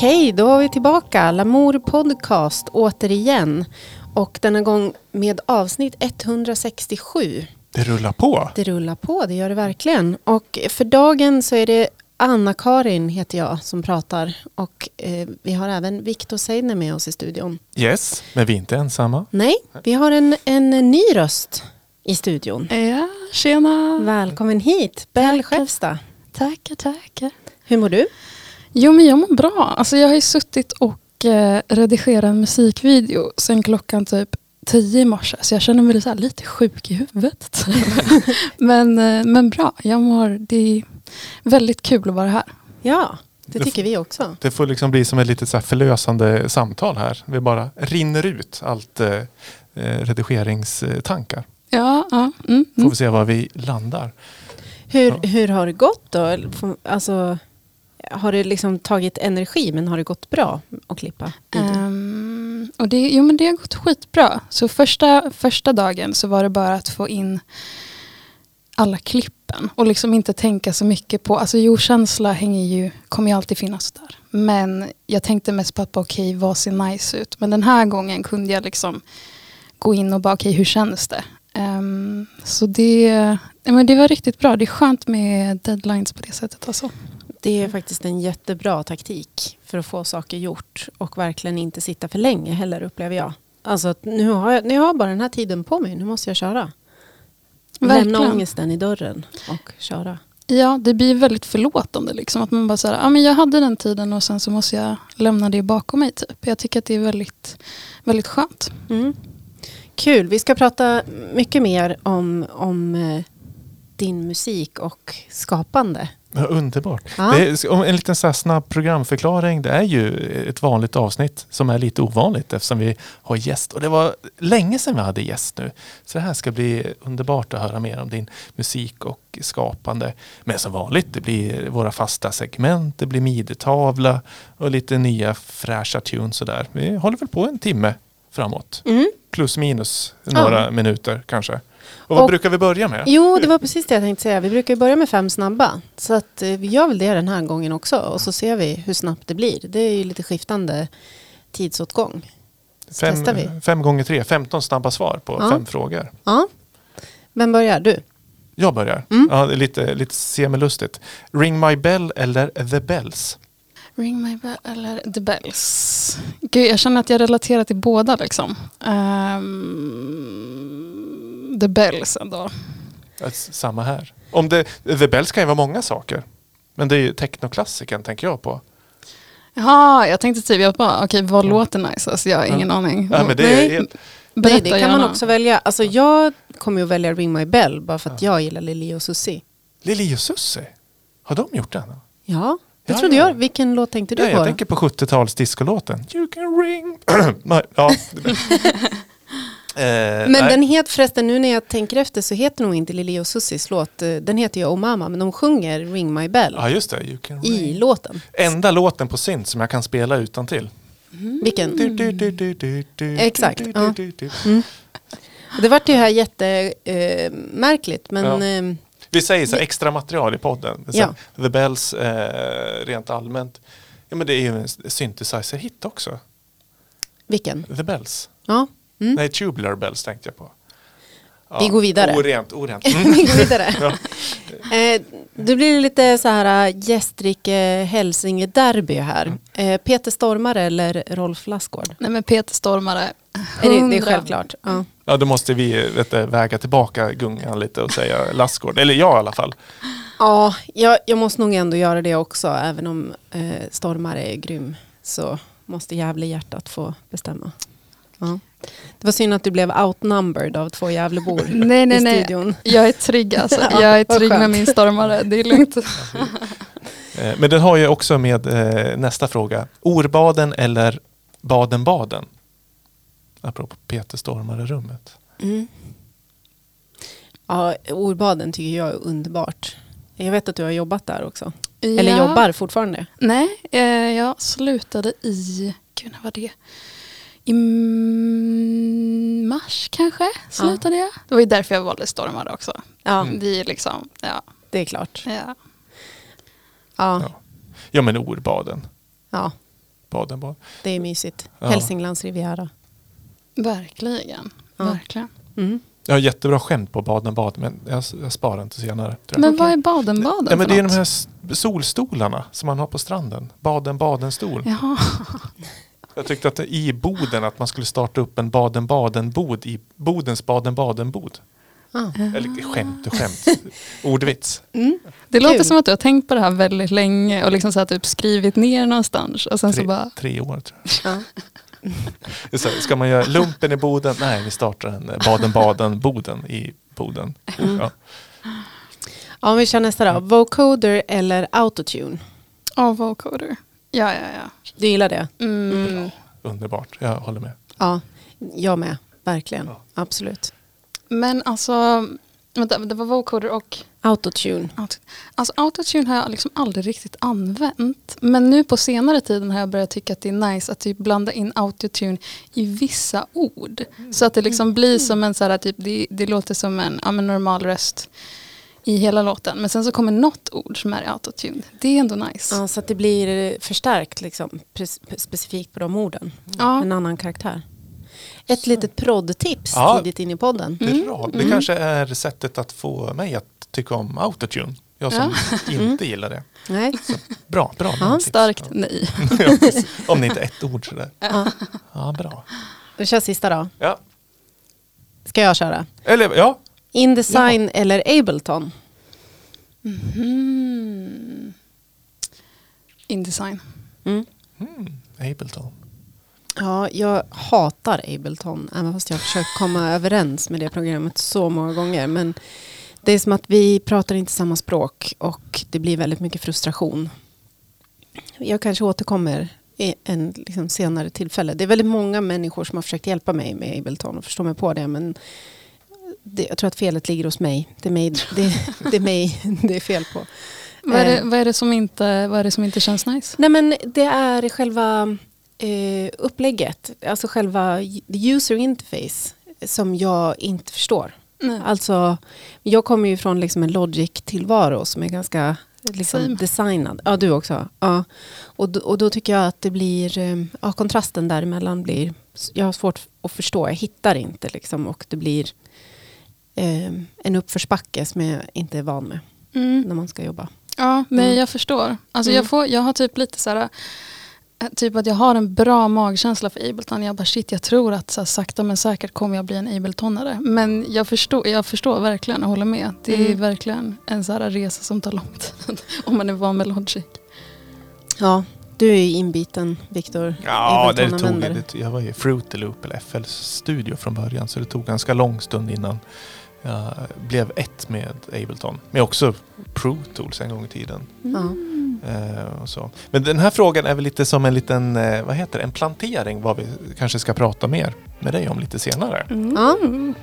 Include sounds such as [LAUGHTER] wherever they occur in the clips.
Okej, då är vi tillbaka. Lamour Podcast återigen. Och denna gång med avsnitt 167. Det rullar på. Det rullar på, det gör det verkligen. Och för dagen så är det Anna-Karin heter jag som pratar. Och eh, vi har även Viktor Seidner med oss i studion. Yes, men vi är inte ensamma. Nej, vi har en, en ny röst i studion. Ja, tjena. Välkommen hit, Bell Skäfsta. Tackar, tackar. Hur mår du? Jo, men jag mår bra. Alltså, jag har ju suttit och eh, redigerat en musikvideo sen klockan typ tio i morse. Så jag känner mig så här lite sjuk i huvudet. [LAUGHS] men, eh, men bra, jag mår, det är väldigt kul att vara här. Ja, det Det tycker vi också. Det får liksom bli som ett litet så här förlösande samtal här. Vi bara rinner ut allt eh, eh, redigeringstankar. Ja, ja. Mm, Får mm. vi se var vi landar. Hur, Ja. hur har det gått då? Alltså, har det liksom tagit energi men har det gått bra att klippa? video? Ehm, och det, jo, men det har gått skitbra. Så första, första dagen så var det bara att få in alla klippen och liksom inte tänka så mycket på, alltså jordkänsla hänger ju, kommer ju alltid finnas där. Men jag tänkte mest på att bara, okej, vad ser nice ut? Men den här gången kunde jag liksom gå in och bara, okej, hur känns det? Um, så det, men det var riktigt bra. Det är skönt med deadlines på det sättet. Alltså. Det är faktiskt en jättebra taktik för att få saker gjort och verkligen inte sitta för länge heller upplever jag. Alltså nu har jag, nu har jag bara den här tiden på mig, nu måste jag köra. Lämna Verkligen. ångesten i dörren och köra. Ja, det blir väldigt förlåtande. Liksom. Att man bara säger, ah, men jag hade den tiden och sen så måste jag lämna det bakom mig. Typ. Jag tycker att det är väldigt, väldigt skönt. Mm. Kul, vi ska prata mycket mer om, om eh, din musik och skapande. Ja, underbart. Ja. Är, en liten så snabb programförklaring. Det är ju ett vanligt avsnitt som är lite ovanligt eftersom vi har gäst. Och det var länge sedan vi hade gäst nu. Så det här ska bli underbart att höra mer om din musik och skapande. Men som vanligt, det blir våra fasta segment, det blir midetavla och lite nya fräscha tunes och där. Vi håller väl på en timme framåt. Mm. Plus minus några minuter kanske. Och vad Och- brukar vi börja med? Jo, det var precis det jag tänkte säga. Vi brukar börja med fem snabba. Så att, eh, vi gör väl det den här gången också. Och så ser vi hur snabbt det blir. Det är ju lite skiftande tidsåtgång. Så testar vi. Fem, fem gånger tre, 15 snabba svar på Ja. fem frågor. Ja. Vem börjar? Du? Jag börjar. Mm. Ja, det är lite, lite semelustigt. Ring My Bell eller The Bells? Ring my bell eller The Bells. Gud, jag känner att jag relaterar till båda. Liksom. Ehm, the Bells ändå. Ja, Samma här. Om det, The Bells kan ju vara många saker. Men det är ju technoklassikern tänker jag på. Jaha, jag tänkte typ, jag bara, okej, vad låter nice? Alltså, jag har ingen aning. Ja, men det Nej. är helt, Berätta Nej, det kan man gärna. också välja. Alltså jag kommer ju att välja Ring My Bell bara för att jag gillar Lili och Susie. Lili och Susie. Har de gjort den? Ja, det Ja, trodde ja. jag. Vilken låt tänkte du Ja, på? jag tänker på 70-tals discolåten. You can ring... [CLEARS THROAT] Nej, ja. [LAUGHS] [LAUGHS] Eh, Men nej. den heter förresten, nu när jag tänker efter så heter nog inte Lili och Susies låt, eh, den heter ju Oh Mama, men de sjunger Ring My Bell Ja, just det. I låten. Enda låten på synt som jag kan spela utan till. Vilken? Du, du, Exakt, ja. Mm. Det vart ju här jättemärkligt, eh, men Ja. eh, Vi säger så extra material i podden. Så Ja. The Bells eh, rent allmänt. Ja, men det är ju en synthesizer-hit också. vilken? The Bells. Ja, mm. Nej, Tubular Bells tänkte jag på. Ja, Vi går vidare. Orent, orent. Mm. [LAUGHS] vi går vidare. [LAUGHS] Ja. [LAUGHS] Eh, det blir lite så här äh, Gästrike Hälsinge-derby här. Eh, Peter Stormare eller Rolf Lassgård? Nej men Peter Stormare. Är det, det är självklart. Ja. ja, då måste vi vet, väga tillbaka gungan lite och säga Lassgård. Eller jag i alla fall. Ja, jag, jag måste nog ändå göra det också. Även om eh, Stormare är grym så måste Gävle-hjärtat få bestämma. Ja. Det var synd att du blev outnumbered av två Gävlebor [LAUGHS] Nej, nej, i nej. studion. Jag är trygg alltså. [LAUGHS] Ja, Jag är trygg med min stormare. Det är lugnt. [LAUGHS] Eh, men den har ju också med eh, nästa fråga. Orbaden eller Baden-Baden? Apropå Peter Stormare-rummet. Mm. Ja, Orbaden tycker jag är underbart. Jag vet att du har jobbat där också. Eller Ja. jobbar fortfarande. Nej, eh, jag slutade i, gud när var det? I mars kanske slutade jag. Det var ju därför jag valde Stormare också. Ja, Mm. Det är liksom, ja. det är klart. ja. Ja, Ja. Ja men Orbaden. ja. Baden-Baden. Det är mysigt. Ja. Hälsinglands Riviera. Verkligen. Ja. Verkligen. Mm. Jag har jättebra skämt på Baden-Baden men jag, jag sparar inte senare. Tror jag. Men vad är Baden-Baden Ja, men det är något? de här solstolarna som man har på stranden. Baden-Baden-stol. [LAUGHS] Jag tyckte att det- i Boden att man skulle starta upp en Baden-Baden-bod i Bodens Baden-Baden-bod. Ah. Eller skämt och skämt. [LAUGHS] Ordvits. Mm. Det låter som att du har tänkt på det här väldigt länge och liksom så här typ skrivit ner någonstans. Och sen så Tre, bara, tre år tror jag. Ja. Så Ska man göra lumpen i Boden? Nej, vi startar en Baden-Baden-boden i Boden. Mm. Ja. Ja, om vi kör nästa då. Vocoder eller autotune? ja, vocoder. Ja, ja, ja. Du gillar det? Mm. Underbart, jag håller med. Ja, jag med. Verkligen. Ja. Absolut. Men alltså, vänta, det var vocoder och Autotune. Auto- Alltså autotune har jag liksom aldrig riktigt använt. Men nu på senare tiden har jag börjat tycka att det är nice att typ blanda in autotune i vissa ord. Så att det liksom blir som en så här, typ, det, det låter som en, ja, men normal röst i hela låten. Men sen så kommer något ord som är autotune. Det är ändå nice. Ja, så att det blir förstärkt liksom, specifikt på de orden. Ja. En annan karaktär. Ett litet proddtips Ja. tidigt in i podden. Bra. Det kanske är sättet att få mig att tycka om autotune. Jag som [LAUGHS] inte gillar det. Nej. Bra, bra. Ja. Starkt nej. [LAUGHS] Ja, om det inte är ett ord sådär. Ja. Ja, bra. Då kör sista då. Ja, Ska jag köra? eller ja. Indesign eller Ableton? Mm. Indesign. Mm. Mm, Ableton. Ja, jag hatar Ableton, även fast jag har försökt komma [LAUGHS] överens med det programmet så många gånger. Men det är som att vi pratar inte samma språk och det blir väldigt mycket frustration. Jag kanske återkommer i en liksom senare tillfälle. Det är väldigt många människor som har försökt hjälpa mig med Ableton och förstå mig på det. Men det, jag tror att felet ligger hos mig. Det är mig det, det, är mig det är fel på. Vad är, det, Eh. vad, är det som inte, vad är det som inte känns nice? Nej men det är själva eh, upplägget, alltså själva user interface som jag inte förstår. Nej. Alltså, jag kommer ju från liksom en Logic-tillvaro som är ganska Same. liksom, designad. Ja, du också. Ja. Och, då, och då tycker jag att det blir, eh, ja, kontrasten däremellan blir, jag har svårt att förstå, jag hittar inte liksom och det blir eh, en uppförsbacke som jag inte är van med Mm. när man ska jobba. Ja, nej Mm. jag förstår. Alltså Mm. jag, får, jag har typ lite så här, eh, typ att jag har en bra magkänsla för Ableton. Jag bara shit, jag tror att så här, sakta men säkert kommer jag bli en Abletonare. Men jag förstår, jag förstår verkligen och håller med. Det är Mm. verkligen en så här resa som tar lång tid. [LAUGHS] om man är van med Logic. Ja, du är ju inbiten, Viktor. Ja, det tog, det, jag var i Fruity Loop eller FLs studio från början så det tog ganska lång stund innan jag blev ett med Ableton. Men också Pro Tools en gång i tiden. Eh, och så. Men den här frågan är väl lite som en liten, eh, vad heter det, en plantering vad vi kanske ska prata mer med dig om lite senare. Mm. Mm,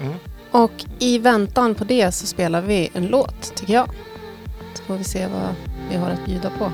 mm. Och i väntan på det så spelar vi en låt, tycker jag. Så får vi se vad vi har att bjuda på.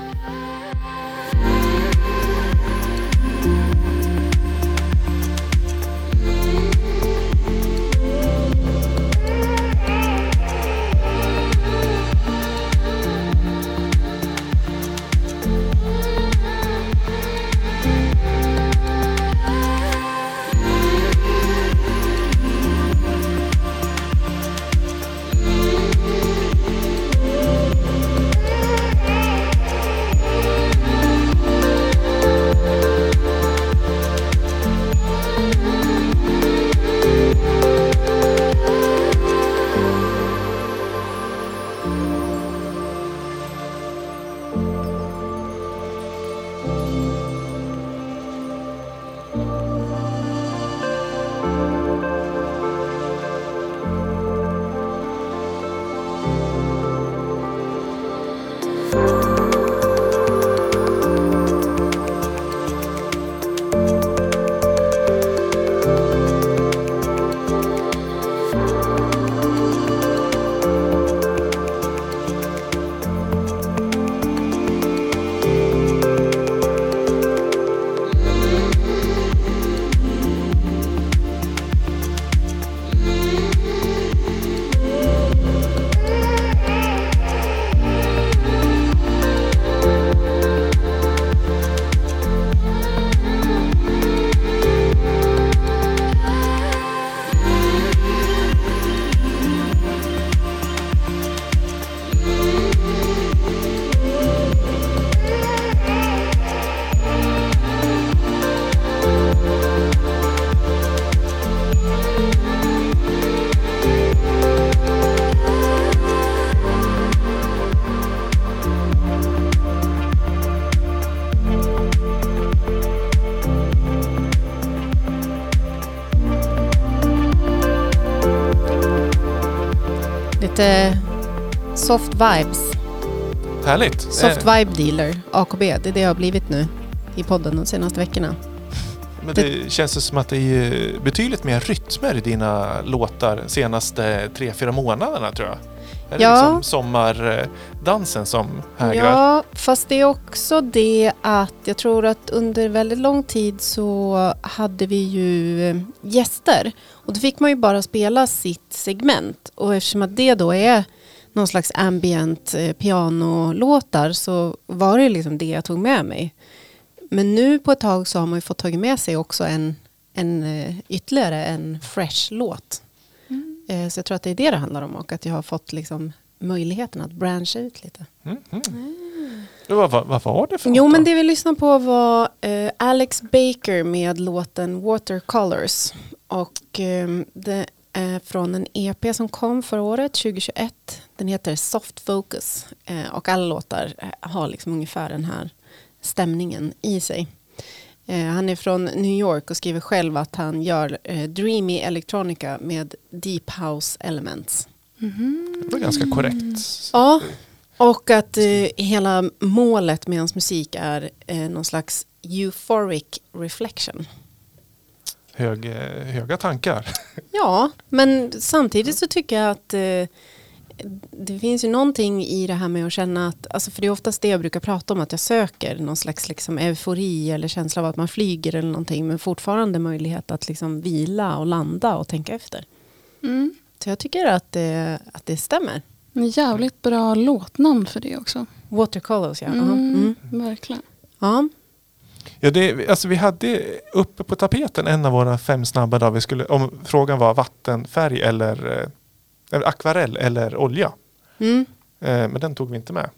Lite soft vibes. Härligt. Soft Eh, vibe dealer, AKB. Det är det jag har blivit nu i podden de senaste veckorna. Men det känns ju som att det är betydligt mer rytmer i dina låtar de senaste tre, fyra månaderna tror jag. Är det Ja. liksom sommardansen som hägrar? Ja, fast det är också det att jag tror att under väldigt lång tid så hade vi ju eh, gäster. Och då fick man ju bara spela sitt segment. Och eftersom att det då är någon slags ambient eh, pianolåtar så var det liksom det jag tog med mig. Men nu på ett tag så har man ju fått tagit med sig också en, en eh, ytterligare en fresh låt. Eh, Så jag tror att det är det det handlar om och att jag har fått liksom möjligheten att branscha ut lite. Mm, mm. Vad, vad, vad var det för Jo något men det vi lyssnade på var eh, Alex Baker med låten Watercolors. Och eh, det är från en EP som kom förra året, 2021. Den heter Soft Focus. Eh, och alla låtar eh, har liksom ungefär den här stämningen i sig. Eh, han är från New York och skriver själv att han gör eh, dreamy electronica med deep house elements. Det var ganska korrekt. Ja, och att eh, hela målet med hans musik är eh, någon slags euphoric reflection. Hög, eh, höga tankar. [LAUGHS] Ja, men samtidigt så tycker jag att eh, det finns ju någonting i det här med att känna att, alltså för det är oftast det jag brukar prata om, att jag söker någon slags liksom eufori eller känsla av att man flyger eller någonting, men fortfarande möjlighet att liksom vila och landa och tänka efter. Mm. Så jag tycker att det, att det stämmer. En jävligt bra låtnamn för det också. Watercolors, ja. Mm, mm. Verkligen. ja. Ja, det, alltså vi hade uppe på tapeten en av våra fem snabba dagar. Vi skulle, om frågan var vattenfärg eller eh, akvarell eller olja. Mm. Eh, men den tog vi inte med.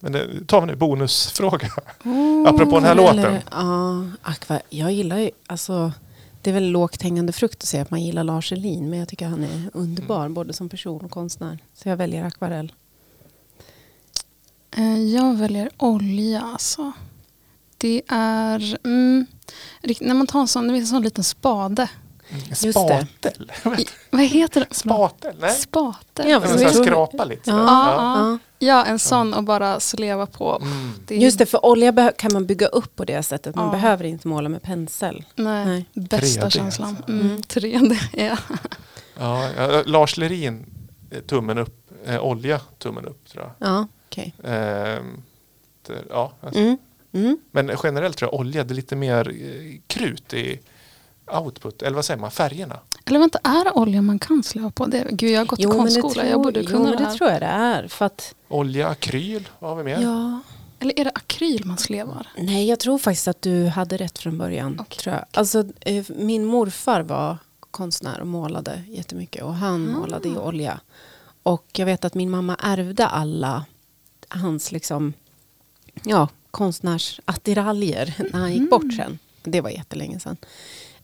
Men det tar vi nu, bonusfråga. Oh. Apropå den här låten. Eller, ja, akva, jag gillar ju, alltså, det är väl lågt hängande frukt att säga att man gillar Lars Elin, men jag tycker han är underbar, både som person och konstnär. Så jag väljer akvarell. Eh, Jag väljer olja alltså. Det är... Mm, när man tar en sån, en sån liten spade. Spatel? I, vad heter det? Spatel? Nej. Spatel. Ja, men så skrapa lite? Ja. Ja, Ja. En sån och bara sleva på. Mm. Det är, Just det, för olja kan man bygga upp på det sättet. Man Ja. behöver inte måla med pensel. Nej, Nej. bästa 3D känslan. alltså. Mm, 3D, ja. Ja, ja, Lars Lerin, eh, tummen upp. Eh, olja, tummen upp tror jag. Ja, okej. Ehm, det, ja, alltså. Mm. Mm. Men generellt tror jag olja, det är lite mer eh, krut i output. Eller vad säger man? Färgerna. Eller vänta, är det olja man kan sleva på? Det, gud, jag har gått i konstskola. Jag borde jo, kunna men det det här. tror jag det är. För att, Olja, akryl, vad har vi mer? ja, Eller är det akryl man slevar? Nej, jag tror faktiskt att du hade rätt från början. Okej. Tror jag. Alltså, eh, min morfar var konstnär och målade jättemycket. Och han Ah. målade i olja. Och jag vet att min mamma ärvde alla hans liksom, ja, konstnärsattiraljer när han gick bort sen. Det var jättelänge sedan.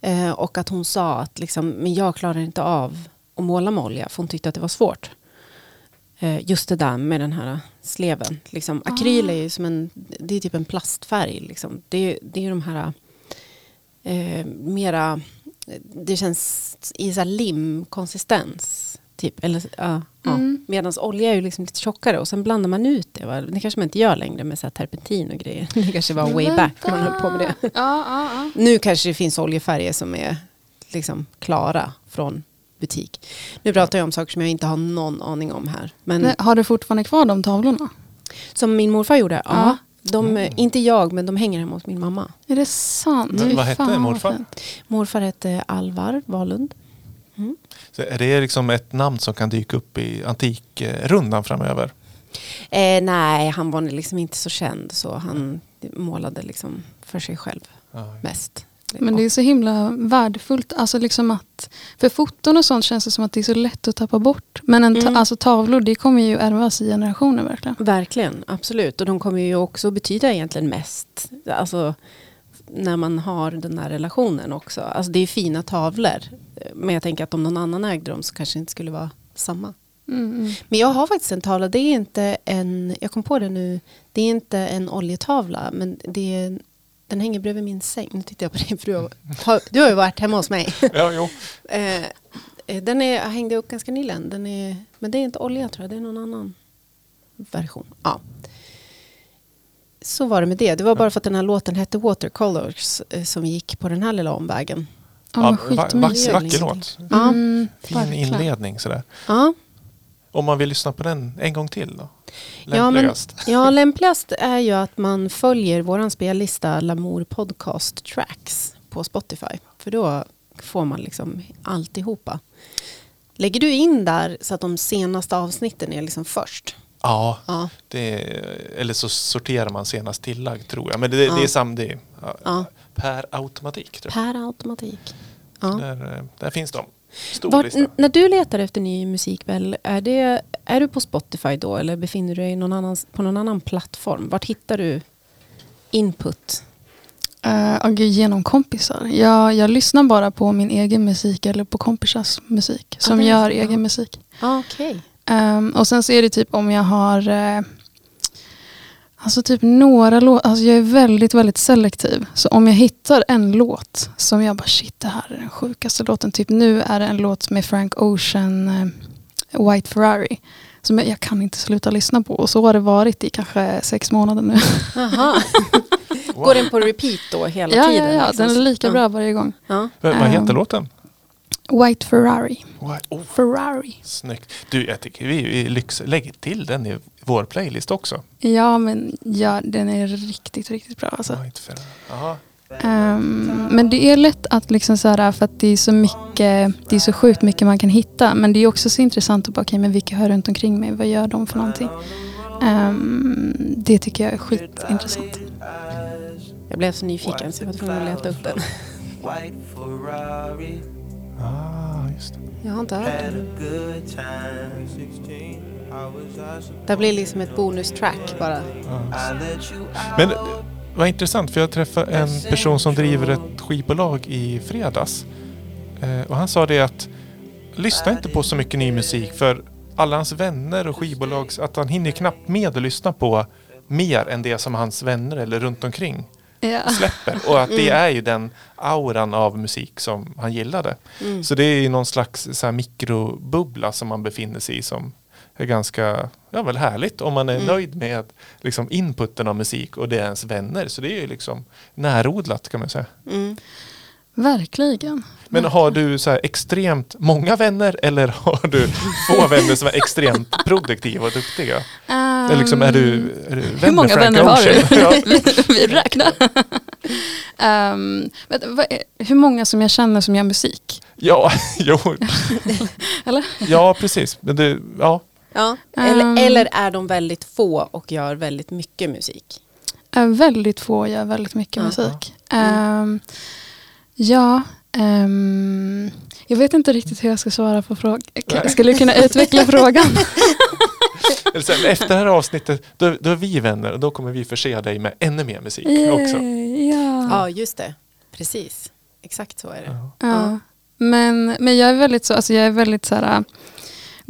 Eh, och att hon sa att liksom, men jag klarar inte av att måla med olja. För hon tyckte att det var svårt. Eh, just det där med den här sleven. Liksom, akryl är ju som en, det är typ en plastfärg. Liksom. Det, är- det är ju de här eh, mera, det känns i så limkonsistens. Typ. Eller, ja, ja. Mm. Medan olja är ju liksom lite tjockare och sen blandar man ut det. Va? Det kanske man inte gör längre med så här terpentin och grejer. [LAUGHS] Det kanske var way back när man höll på med det. Ja, ja, ja. Nu kanske det finns oljefärger som är liksom klara från butik. Nu pratar jag om saker som jag inte har någon aning om här. Men Nej, har du fortfarande kvar de tavlorna? som min morfar gjorde, ja. Ja. De, eh, Inte jag, men de hänger hemma hos min mamma. Är det sant? Men vad hette morfar? Morfar hette Alvar Wahlund. Så är det liksom ett namn som kan dyka upp i antikrundan framöver? Eh, nej, han var liksom inte så känd så han målade liksom för sig själv Ja. mest. Men det är så himla värdefullt. Alltså liksom att, för foton och sånt känns det som att det är så lätt att tappa bort. Men en ta, Mm. alltså tavlor det kommer ju ärvas i generationer verkligen. Verkligen, absolut. Och de kommer ju också betyda egentligen mest. Alltså när man har den här relationen också. Alltså det är fina tavlor. Men jag tänker att om någon annan ägde dem så kanske det inte skulle vara samma. Mm, mm. Men jag har faktiskt en tavla. Det är inte en, jag kom på det nu. Det är inte en oljetavla. Men det är, den hänger bredvid min säng. Nu tittar jag på dig för du har, du har ju varit hemma hos mig. [LAUGHS] Ja, jo. Eh, Eh, Den är, jag hängde upp ganska nyligen. Den är, men det är inte olja tror jag, det är någon annan version. Ja. Så var det med det. Det var bara för att den här låten hette Watercolors eh, som gick på den här lilla omvägen. Ja, va- skitmysigt. vacker låt. Ja. Mm, Fin verkligen. inledning sådär. Ja, Om man vill lyssna på den en gång till då? Ja, men- Lämpligast. ja, lämpligast är ju att man följer vår spellista Lamour Podcast Tracks på Spotify. För då får man liksom alltihopa. Lägger du in där så att de senaste avsnitten är liksom först? Ja, Ja. det eller så sorterar man senast tillagd tror jag. Men det, Ja. det är sam, det är, ja, Ja. per automatik. Tror Per automatik. Där, eh, där finns de. Stor n- när du letar efter ny musik, Bell, är, det, är du på Spotify då eller befinner du dig någon annan, på någon annan plattform? Vart hittar du input? Uh, och genom kompisar. Jag, jag lyssnar bara på min egen musik eller på kompisars musik som är gör egen musik. Ah, Okej. Ehm, och sen så är det typ om jag har eh, Alltså typ några låtar, alltså jag är väldigt väldigt selektiv. Så om jag hittar en låt som jag bara shit det här är den sjukaste låten. Typ nu är det en låt med Frank Ocean, eh, White Ferrari. Som jag, jag kan inte sluta lyssna på och så har det varit i kanske sex månader nu. Går den på repeat då hela ja, tiden? ja, ja, liksom? den är lika Ja. bra varje gång. Ja. Vad vad heter Ehm. låten? White Ferrari. Wow. Oh, Ferrari. snyggt. Du, jag tycker vi, vi lyx, lägger till den i vår playlist också. Ja, men ja, den är riktigt, riktigt bra. Alltså. White Ferrari. Ehm, men det är lätt att liksom så här, för att det är så mycket, det är så sjukt mycket man kan hitta. Men det är också så intressant att bara, okej men vilka hör runt omkring mig? Vad gör de för någonting? Ehm, det tycker jag är skitintressant. Jag blev så nyfiken så jag var tvungen att leta upp den. Ah, just det. Jag har inte hört den. good time. 16, how was I Det blir liksom ett bonustrack bara. Out. Men var intressant för jag träffade en person som driver ett skivbolag i fredags. Eh, och han sa det att lyssna inte på så mycket ny musik för alla hans vänner och skivbolags att han hinner knappt med att lyssna på mer än det som hans vänner eller runt omkring Ja. släpper. Och att det Mm. är ju den auran av musik som han gillade. Mm. Så det är ju någon slags så här mikrobubbla som man befinner sig i som är ganska ja, väl härligt om man är Mm. nöjd med liksom, inputen av musik och det är ens vänner. Så det är ju liksom närodlat kan man säga. Verkligen. Men har du så här extremt många vänner eller har du få [LAUGHS] vänner som är extremt produktiva och duktiga? Eller liksom, är du, är du vän Ehm, Hur många vänner har du? Ja. [LAUGHS] vi, vi räknar. [LAUGHS] Ehm, men vad hur många som jag känner som gör musik? Ja, jo. Eller? ja, precis. Men det, ja. Ja. Eller, Um. eller är de väldigt få och gör väldigt mycket musik? Väldigt få gör väldigt mycket Ja. musik. Ehm, ja, ehm, jag vet inte riktigt hur jag ska svara på frågan. Skulle du kunna utveckla frågan? [LAUGHS] Eller så här, efter det här avsnittet, då, då är vi vänner och då kommer vi förse dig med ännu mer musik också. Ja. Ja, just det. Precis. Exakt så är det. Ja. Ja. Men, men jag är väldigt så, alltså jag är väldigt så här,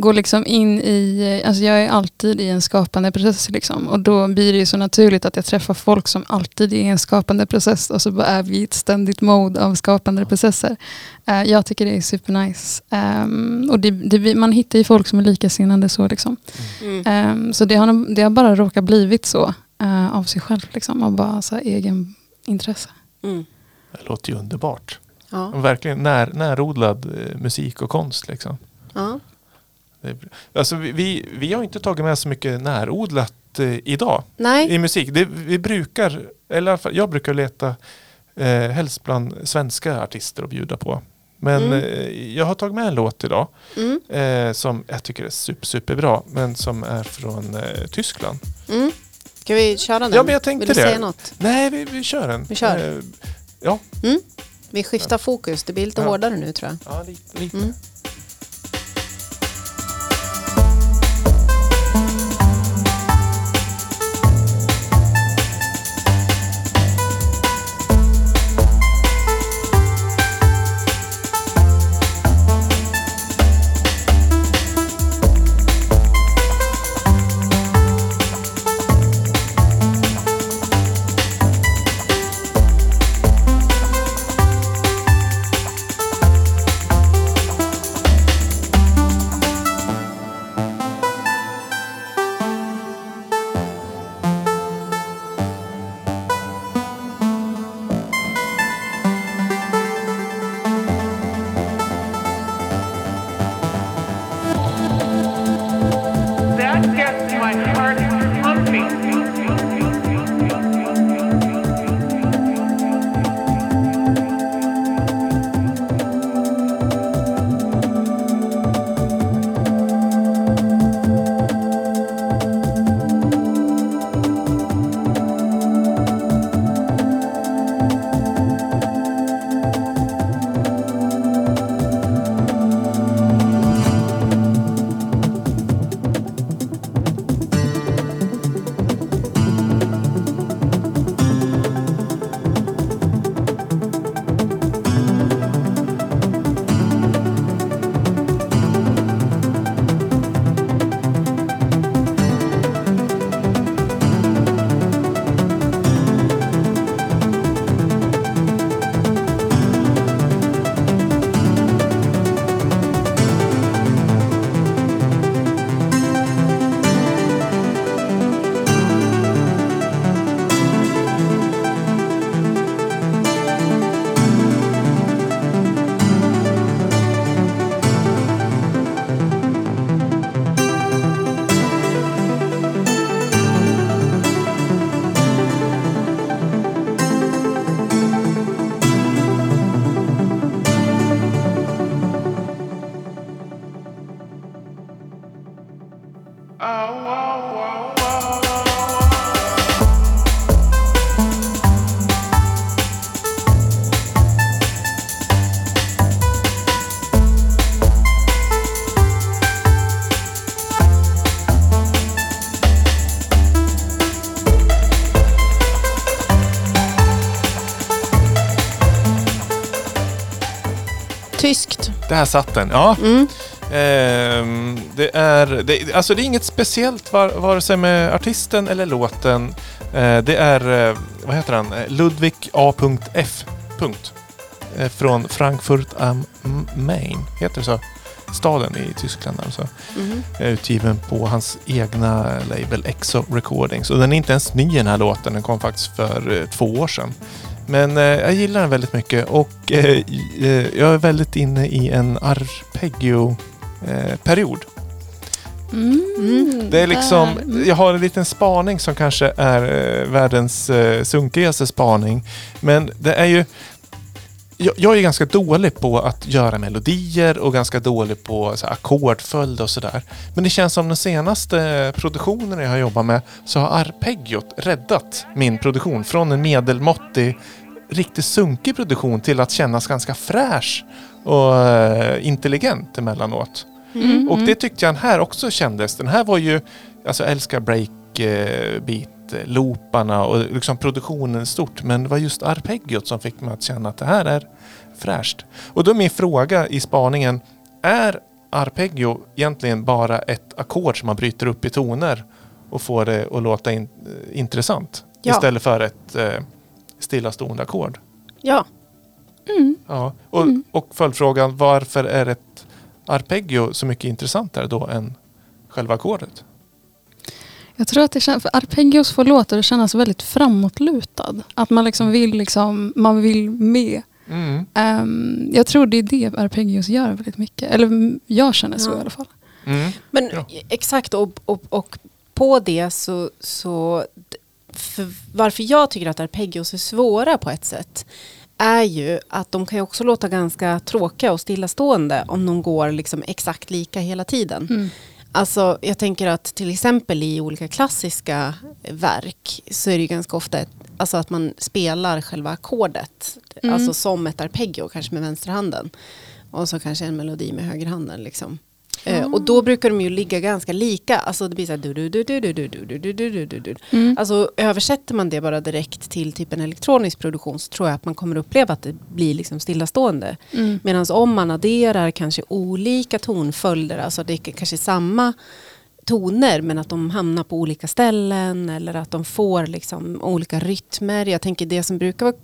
går liksom in i, alltså jag är alltid i en skapande process liksom. Och då blir det ju så naturligt att jag träffar folk som alltid är i en skapande process och så bara är vi i ett ständigt mode av skapande processer. Eh, jag tycker det är supernice. Um, och det, det, man hittar ju folk som är likasinnade så liksom. Mm. Ehm, så det har, det har bara råkat blivit så eh, av sig själv liksom. Av bara så här, egen intresse. Mm. Det låter ju underbart. Ja. Verkligen när, närodlad eh, musik och konst. Liksom. Ja. Alltså, vi, vi, har inte tagit med så mycket närodlat eh, idag Nej. i musik. Det, vi brukar, eller jag brukar leta eh, helst bland svenska artister att bjuda på. Men Mm. eh, jag har tagit med en låt idag Mm. eh, som jag tycker är super, superbra men som är från eh, Tyskland. Mm. Ska vi köra den? Ja, men jag tänkte Vill du det. säga något? Nej, vi, vi kör den. Vi kör. Eh, ja, Mm. Vi skiftar fokus. Det blir lite Ja. hårdare nu tror jag. ja, lite. lite. Tyskt. Där satt den. Ja. Mm. Ehm, det, är, det, alltså det är inget speciellt var, vare sig med artisten eller låten. Eh, det är, eh, vad heter han, Eh, Ludwig A.F. Eh, från Frankfurt am Main, heter det så? Staden i Tyskland alltså. Är utgiven på hans egna label Exo Recordings. Och den är inte ens ny den här låten, den kom faktiskt för eh, två år sedan. Men eh, jag gillar den väldigt mycket och eh, eh, jag är väldigt inne i en arpeggio-period. Mm, Det är liksom. Mm. jag har en liten spaning som kanske är eh, världens eh, sunkigaste spaning. Men det är ju, jag, jag är ganska dålig på att göra melodier och ganska dålig på så ackordföljd och sådär. Men det känns som de senaste produktionerna jag har jobbat med så har arpeggiot räddat min produktion från en medelmåttig, riktigt sunkig produktion till att kännas ganska fräsch och eh, intelligent emellanåt. Mm, Och det tyckte jag den här också kändes. Den här var ju, alltså jag älskar breakbeat, looparna och liksom produktionen stort. Men det var just arpeggiot som fick mig att känna att det här är fräscht. Och då är min fråga i spaningen, är arpeggio egentligen bara ett ackord som man bryter upp i toner och får det att låta in, eh, intressant? Ja. Istället för ett eh, stillastående ackord? Ja. Mm. Ja. Och, Mm. och följdfrågan, varför är ett arpeggio så mycket intressantare då än själva ackordet? Jag tror att det känns, för arpeggios får låtar att kännas väldigt framåtlutad. Att man liksom vill, liksom, man vill med. Mm. Ehm, jag tror det är det arpeggios gör väldigt mycket. Eller mm, jag känner så Ja. i alla fall. Mm. Men Ja. exakt, och, och, och på det så... så för varför jag tycker att arpeggios är svåra på ett sätt är ju att de kan ju också låta ganska tråkiga och stillastående om de går liksom exakt lika hela tiden. Mm. Alltså, jag tänker att till exempel i olika klassiska verk så är det ganska ofta ett, alltså att man spelar själva ackordet. Mm. Alltså som ett arpeggio, kanske med vänsterhanden. Och så kanske en melodi med högerhanden. Liksom. Eh, och då brukar de ju ligga ganska lika. Alltså det blir så här du du du du du du du du du du du du Mm. Alltså översätter man det bara direkt till typ en elektronisk produktion så tror jag att man kommer uppleva att det blir liksom stillastående. Mm. Medan om man adderar kanske olika tonföljder, alltså det är kanske samma toner men att de hamnar på olika ställen eller att de får liksom olika rytmer. Jag tänker det som brukar vara,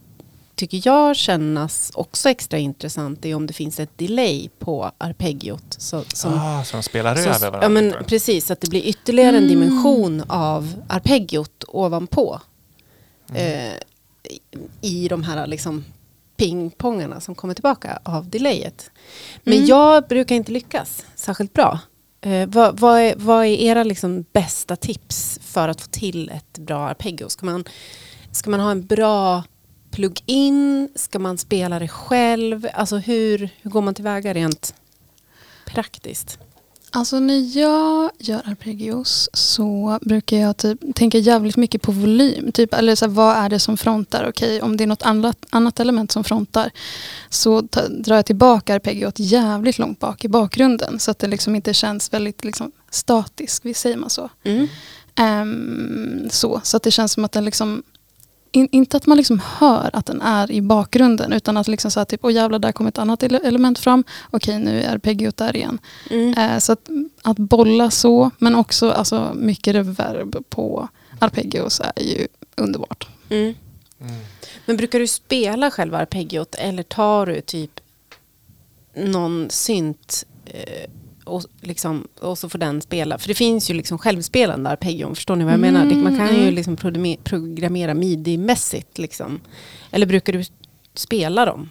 tycker jag kännas också extra intressant är om det finns ett delay på arpeggiot. Så, som, ah, så de spelar så, över varandra? ja, men precis, att det blir ytterligare en Mm. dimension av arpeggiot ovanpå. Mm. Eh, i- I de här liksom pingpongarna som kommer tillbaka av delayet. Men Mm. jag brukar inte lyckas särskilt bra. Eh, vad, vad, är, vad är era liksom bästa tips för att få till ett bra arpeggio? Ska man, ska man ha en bra plug-in? Ska man spela det själv? Alltså hur, hur går man tillväga rent praktiskt? Alltså när jag gör arpeggios så brukar jag typ tänka jävligt mycket på volym. Typ, eller så här, vad är det som frontar? Okej, om det är något annat, annat element som frontar så ta, drar jag tillbaka arpeggiot jävligt långt bak i bakgrunden så att det liksom inte känns väldigt liksom, statisk, visst säger man så? Mm. Ehm, så, så att det känns som att den liksom in, inte att man liksom hör att den är i bakgrunden utan att liksom så här, typ, åh jävlar där kom ett annat ele- element fram. Okej nu är arpeggiot där igen. Mm. Eh, så att, att bolla så, men också alltså, mycket reverb på arpeggios är ju underbart. Mm. Mm. Men brukar du spela själva arpeggiot eller tar du typ någon synt eh, och, liksom, och så får den spela? För det finns ju liksom självspelande arpeggion, förstår ni vad jag Mm, menar? Man kan ju mm. liksom programe- programmera midi-mässigt. Liksom. Eller brukar du spela dem?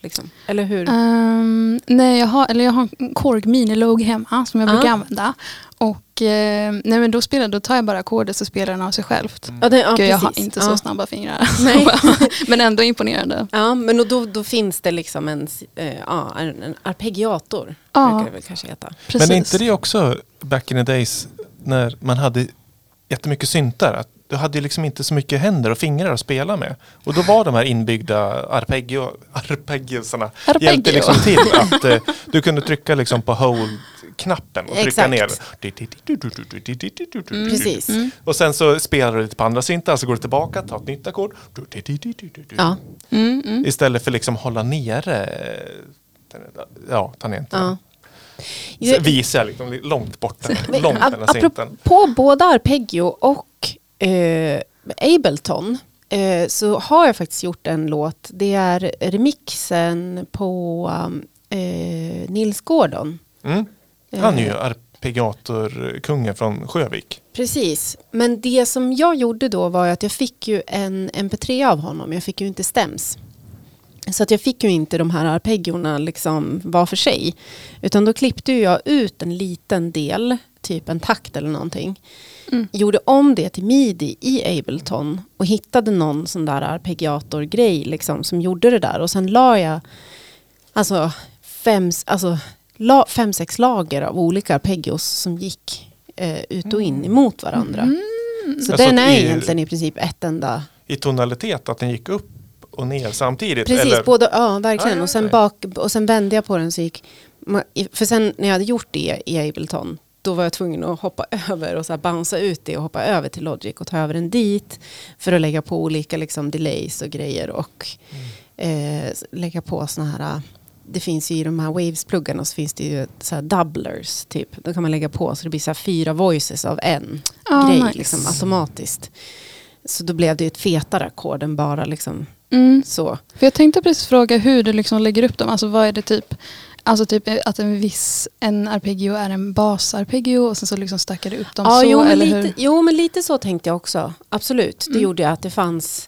Liksom? Eller hur? Ehm, nej, jag har, eller jag har en Korg Mini-log hemma som jag brukar Ah. använda. Och eh, nej, men då, spelar, då tar jag bara ackordet så spelar den av sig självt. ja, det, ja, Gud, jag har inte ja. så snabba fingrar. [LAUGHS] Nej. [LAUGHS] men ändå imponerande. Ja, men då, då finns det liksom en, eh, en, en arpeggiator. Ja. Det väl kanske heta. Precis. Men är inte det också back in the days när man hade jättemycket syntar. Att du hade ju liksom inte så mycket händer och fingrar att spela med. Och då var de här inbyggda arpeggio, [LAUGHS] arpeggiosarna Arpeggio. hjälpte liksom till att eh, du kunde trycka liksom på hold-knappen och trycka Exakt. ner. Precis. Och sen så spelar du lite på andra syntar, så går du tillbaka, tar ett nytt ackord. Ja. Mm, mm. Istället för liksom hålla nere eh, ja, tangenterna. Ja. Så visar jag liksom långt borta, långt. Apropå både arpeggio och eh, Ableton eh, så har jag faktiskt gjort en låt. Det är remixen på eh, Nils Gordon. Mm. Han är ju arpeggiatorkungen från Sjövik. Precis, men det som jag gjorde då var att jag fick ju en MP3 av honom. Jag fick ju inte stäms. Så att jag fick ju inte de här arpeggiorna liksom var för sig. Utan då klippte jag ut en liten del, typ en takt eller någonting. Mm. Gjorde om det till midi i Ableton och hittade någon sån där arpeggiatorgrej liksom, som gjorde det där. Och sen la jag alltså, fem, alltså, la, fem, sex lager av olika arpeggios som gick eh, ut och in emot varandra. Så Alltså den är i- egentligen i princip ett enda. I tonalitet, att den gick upp och ner samtidigt. Precis, eller? både, ja verkligen. Ja, och, sen bak, och sen vände jag på den så gick... För sen när jag hade gjort det i Ableton då var jag tvungen att hoppa [LAUGHS] över och så här bouncea ut det och hoppa över till Logic och ta över den dit för att lägga på olika liksom, delays och grejer och Mm. eh, lägga på såna här det finns ju i de här Waves-pluggarna så finns det ju så doublers typ. Då kan man lägga på så det blir så fyra voices av en Ah, grej nice. liksom, automatiskt. Så då blev det ett fetare ackord än bara liksom Mm. så. För jag tänkte precis fråga hur du liksom lägger upp dem. Alltså vad är det typ? Alltså typ att en viss, en arpeggio är en basarpeggio och sen så liksom stackar du upp dem Ja, så. jo, men eller lite, hur? jo, men lite så tänkte jag också. Absolut. Det Mm. gjorde jag att det fanns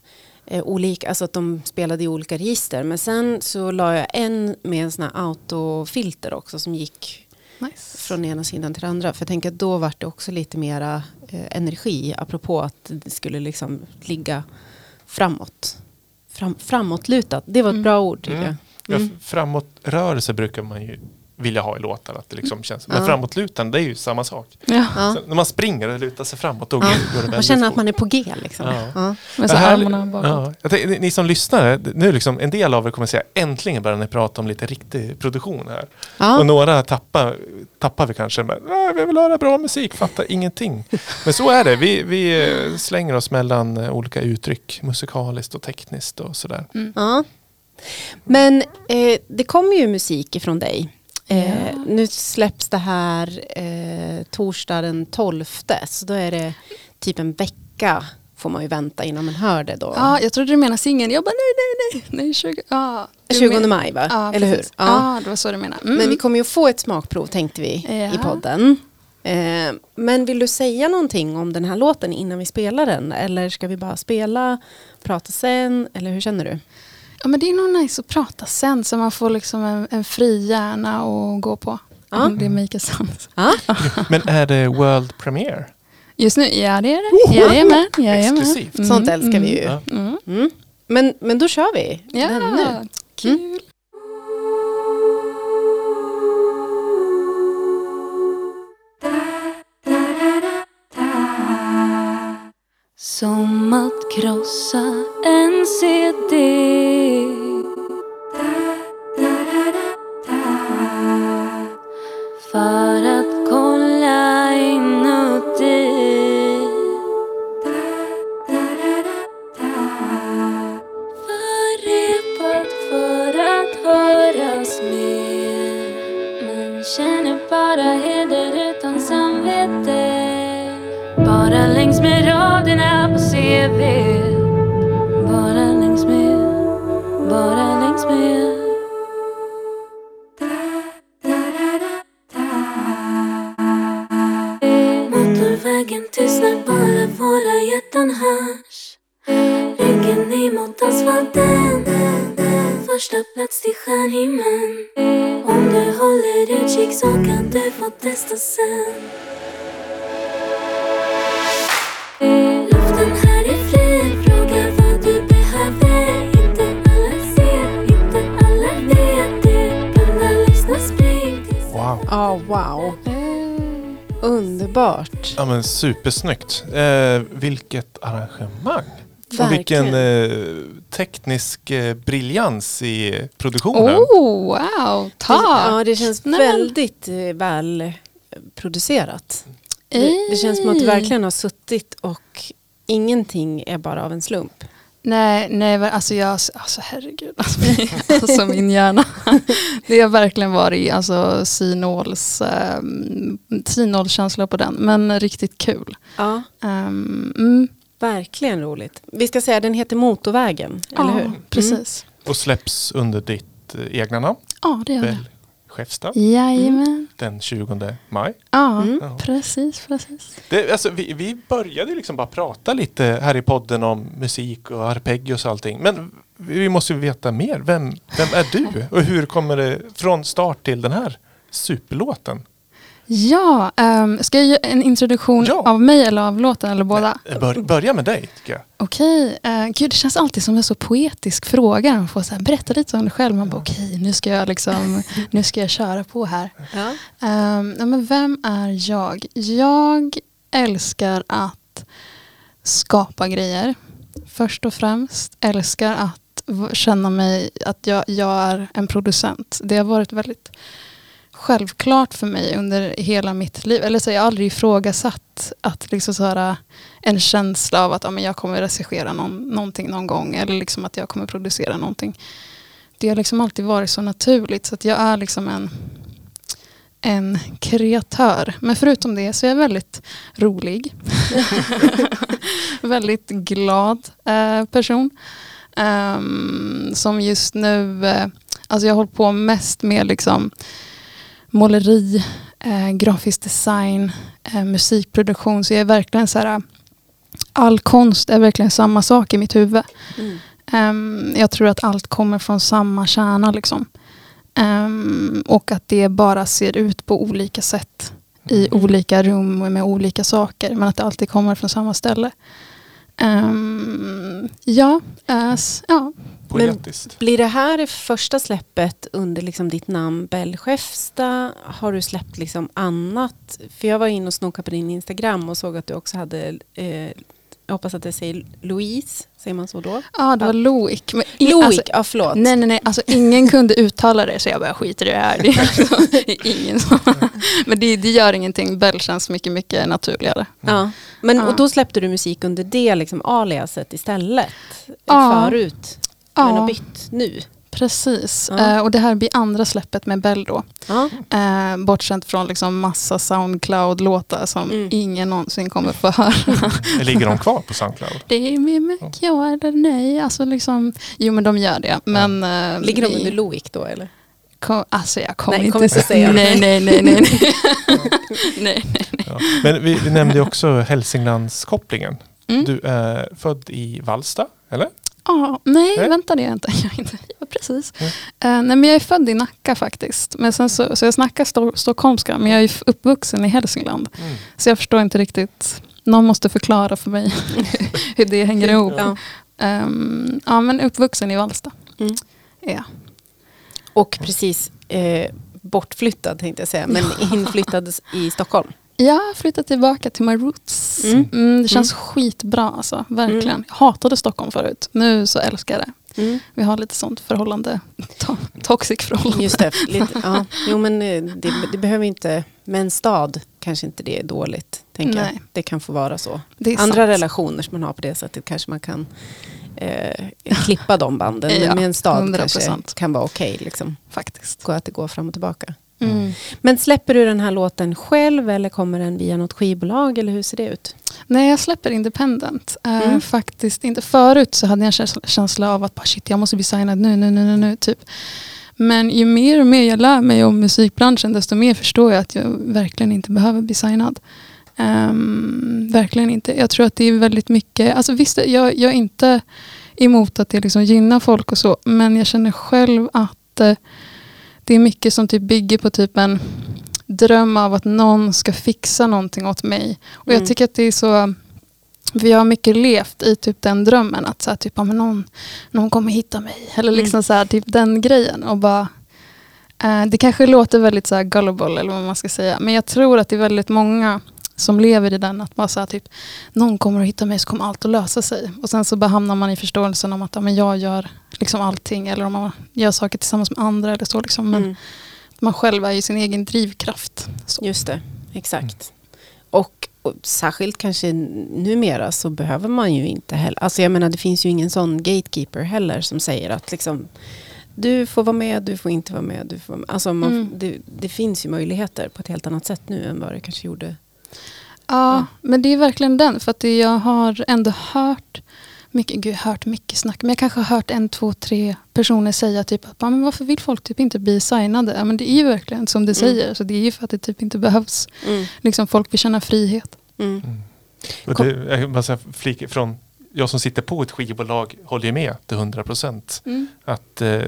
eh, olika, alltså att de spelade i olika register. Men sen så la jag en med en sån här autofilter också som gick Nice. från ena sidan till andra. För jag tänker att då var det också lite mera eh, energi apropå att det skulle liksom ligga framåt. Fram, framåtlutat, det var ett Mm. bra ord tycker Mm. jag. Ja, Mm. framåtrörelse brukar man ju vilja ha i låtar. Att det liksom känns. Men Ja. framåtlutande det är ju samma sak. Ja. När man springer och lutar sig framåt då Ja. går det Man känner att man är på G liksom. Ja. Ja. Så här- armarna bakåt. Ja, jag tänkte, ni som lyssnar, nu liksom, en del av er kommer säga äntligen börjar ni prata om lite riktig produktion här. Ja. Och några tappar, tappar vi kanske, men "Ah, vi vill höra bra musik, fattar ingenting. [LAUGHS] Men så är det, vi, vi eh, slänger oss mellan eh, olika uttryck, musikaliskt och tekniskt och sådär. Ja. Men eh, det kommer ju musik ifrån dig. Eh. Nu släpps det här eh, torsdag den 12. Så då är det typ en vecka får man ju vänta innan man hör det då. Ja, jag trodde du menade singeln. Jag bara nej, nej, nej. nej 20, ja, du 20 men- maj va? Ja, Eller hur? precis. Ja. Ja, det var så du menade. Mm. Men vi kommer ju få ett smakprov tänkte vi i Ja. podden. Eh, men vill du säga någonting om den här låten innan vi spelar den? Eller ska vi bara spela, prata sen? Eller hur känner du? Ja, men det är nog nice att prata sen så man får liksom en, en fri hjärna att gå på. Ja. Om det make sense. Ja. [LAUGHS] Men är det World Premiere? Just nu, ja det är det. Jajamän, jajamän. Exklusivt. Mm, Sånt älskar vi ju. Ja. Mm. Mm. Men, men då kör vi Ja, nu. kul. Som att krossa en CD För att kolla inuti. Förrepat för att höras mer. Men känner bara heder utan samvete. Bara längs med raderna på CV Bara längs med, bara längs med Motorvägen tystnar bara våra hjärtan hörs Ryggen emot asfalten Första plats till stjärnhimlen Om du håller utkik så kan du få testa sen Luften här är fri, fråga vad du behöver Inte alla ser, inte alla vet det Blunda, lyssna, spring tills Wow. Ja, wow. Underbart. Ja men supersnyggt. Eh, vilket arrangemang. Och vilken eh, teknisk eh, briljans i produktionen. Oh, wow, tack! Ja, det känns Nej, men- väldigt eh, väl eh, producerat. Det, det känns som att du verkligen har suttit och ingenting är bara av en slump. Nej, nej alltså jag, alltså herregud, alltså, min- [LAUGHS] alltså min hjärna. Det har verkligen varit alltså synåls, um, synålskänsla på den, men riktigt kul. Ja, Um, mm, verkligen roligt. Vi ska säga den heter Motorvägen, eller hur? Mm. Precis. Och släpps under ditt eh, egna namn. Ja, det gör det. Bell Skäfstad. Jajamän. Den 20 maj. Ja, Mm. Ja. precis, precis. Det, alltså, vi, vi började liksom bara prata lite här i podden om musik och arpeggios och allting. Men vi måste ju veta mer. Vem, vem är du? Och hur kommer det från start till den här superlåten? Ja, um, ska jag göra en introduktion Ja. av mig eller av låten eller båda? Eh, Bör, börja med dig tycker jag. Okej, uh, gud det känns alltid som en så poetisk fråga. Man får så här, berätta lite om dig själv. Man bara okej, nu ska jag liksom, [LAUGHS] nu ska jag köra på här. Ja. Um, ja, men vem är jag? Jag älskar att skapa grejer. Först och främst älskar att känna mig att jag, jag är en producent. Det har varit väldigt självklart för mig under hela mitt liv. Eller så har jag aldrig ifrågasatt att liksom så här, äh, en känsla av att ja, men jag kommer regissera någon, någonting någon gång. Eller liksom att jag kommer producera någonting. Det har liksom alltid varit så naturligt. Så att jag är liksom en en kreatör. Men förutom det så är jag väldigt rolig. [LAUGHS] väldigt glad eh, person. Um, som just nu, eh, alltså jag har hållit på mest med liksom måleri, eh, grafisk design, eh, musikproduktion. Så jag är verkligen så här, all konst är verkligen samma sak i mitt huvud. Mm. Ehm, jag tror att allt kommer från samma kärna. Liksom. Ehm, och att det bara ser ut på olika sätt i olika rum och med olika saker. Men att det alltid kommer från samma ställe. Ehm, ja, as, ja, Poetiskt. Blir det här första släppet under liksom ditt namn Bell Skäfsta? Har du släppt liksom annat? För jag var inne och snokade på din Instagram och såg att du också hade, eh, jag hoppas att det säger Louise, säger man så då? ja det var Loic. Men Loic, alltså, ja förlåt. Nej, nej, nej. Alltså, ingen kunde uttala det så jag bara skiter i det här. Det är, [LAUGHS] alltså, ingen som, men det, det gör ingenting. Bell känns mycket, mycket naturligare. Ja. Men, Ja. Och då släppte du musik under det liksom aliaset istället? Ja. Förut? Men har bytt nu? Precis. Ja. Eh, och det här blir andra släppet med Bell då. Ja. Eh, bortsänt från liksom massa Soundcloud-låtar som Mm. ingen någonsin kommer få höra. Ligger de kvar på Soundcloud? det är med mycket ja eller nej. Alltså liksom, jo men de gör det. Men, eh, Ligger de under Loic då eller? Kom, alltså jag kommer Nej, inte, inte säga. [LAUGHS] Nej, nej, nej, nej. [LAUGHS] nej. nej, nej. Ja. Men vi, vi nämnde också Hälsinglandskopplingen. Mm. Du är född i Vallsta, eller? Ja, nej, Nej. vänta det är jag inte. [LAUGHS] Jag är inte ja, precis. Mm. Eh, nej, men jag är född i Nacka faktiskt. Men sen så, så jag snackar sto- stockholmska, men jag är uppvuxen i Hälsingland. Mm. Så jag förstår inte riktigt. Någon måste förklara för mig [LAUGHS] hur det hänger ihop. Ja. Ehm, ja, men uppvuxen i Vallsta. Mm. Ja. Och precis eh, bortflyttad tänkte jag säga, men inflyttad i Stockholm. Jag flyttade tillbaka till my roots. Mm. Mm, det känns skitbra alltså, verkligen. Mm. Jag hatade Stockholm förut. Nu så älskar jag det. Mm. Vi har lite sånt förhållande. [LAUGHS] To toxic förhållande. Just det, lite, ja. Jo men eh, det, [LAUGHS] det behöver inte, med en stad kanske inte det är dåligt. Tänker jag. Nej. Det kan få vara så. Andra sant. relationer som man har på det sättet kanske man kan eh, klippa de banden. [LAUGHS] Ja, Men med en stad 100%. kanske kan vara okej. liksom. Faktiskt. Gå att det går fram och tillbaka. Mm. Men släpper du den här låten själv eller kommer den via något skivbolag eller hur ser det ut? Nej, jag släpper independent. Eh, Mm. Faktiskt inte. Förut så hade jag en känsla- av att bara, shit, jag måste bli signad nu, nu, nu, nu, nu. Typ. Men ju mer och mer jag lär mig om musikbranschen desto mer förstår jag att jag verkligen inte behöver bli signad. Ehm, verkligen inte. Jag tror att det är väldigt mycket, alltså visst jag, jag är inte emot att det liksom gynnar folk och så men jag känner själv att eh, det är mycket som typ bygger på typ en dröm av att någon ska fixa någonting åt mig. Och Mm. jag tycker att det är så vi har mycket levt i typ den drömmen att så här, typ, men någon, någon kommer hitta mig. Eller liksom Mm. så här, typ den grejen. Och bara, Eh, det kanske låter väldigt så här gullible eller vad man ska säga. Men jag tror att det är väldigt många som lever i den att bara så här, typ, någon kommer att hitta mig så kommer allt att lösa sig. Och sen så bara hamnar man i förståelsen om att ja, men jag gör liksom allting eller om man gör saker tillsammans med andra eller så. Liksom. Men Mm. man själv är ju sin egen drivkraft. Så. Just det, exakt. Och, och särskilt kanske numera så behöver man ju inte heller, alltså jag menar det finns ju ingen sån gatekeeper heller som säger att liksom du får vara med, du får inte vara med. Du får vara med. Alltså man, Mm. det, det finns ju möjligheter på ett helt annat sätt nu än vad det kanske gjorde. Ja, men det är verkligen den. För att jag har ändå hört mycket, gud, hört mycket snack. Men jag kanske har hört en, två, tre personer säga typ att "Ja, men varför vill folk typ inte bli signade? Ja, men det är ju verkligen som du säger. Så det är ju för att det typ inte behövs. Liksom folk vill känna frihet. Mm. Kom- det, jag bara säga flika från, jag som sitter på ett skivbolag håller ju med till 100 procent. Att eh,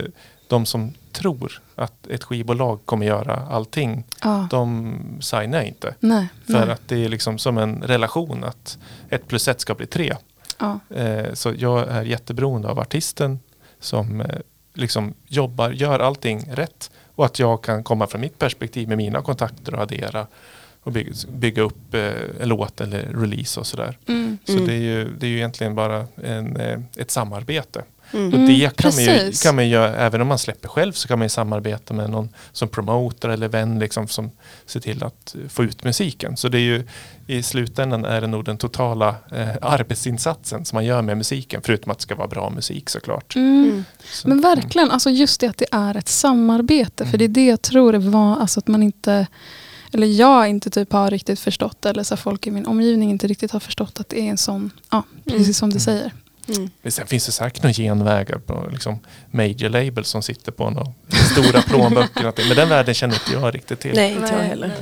de som tror att ett skivbolag kommer göra allting, Ja, de signar inte. nej. För nej. att det är liksom som en relation att ett plus ett ska bli tre. Ja. Eh, så jag är jätteberoende av artisten som eh, liksom jobbar, gör allting rätt. Och att jag kan komma från mitt perspektiv med mina kontakter och addera och bygga, bygga upp eh, en låt eller release och sådär. Mm. Så Mm. det, är ju, det är ju egentligen bara en, eh, ett samarbete. Mm. Och det kan man, ju, kan man göra, även om man släpper själv så kan man ju samarbeta med någon som promoter eller vän liksom, som ser till att få ut musiken. Så det är ju i slutändan är det nog den totala eh, arbetsinsatsen som man gör med musiken, förutom att det ska vara bra musik såklart. Mm. Mm. Så, Men verkligen, alltså just det att det är ett samarbete. För det är det jag tror det var, alltså att man inte, eller jag inte typ har riktigt förstått, eller så folk i min omgivning inte riktigt har förstått att det är en sån, ja precis som du säger. Mm. Men sen finns det säkert några genvägar på liksom, major label som sitter på några stora plånböcker. Men den världen känner inte jag riktigt till. Nej, inte jag heller.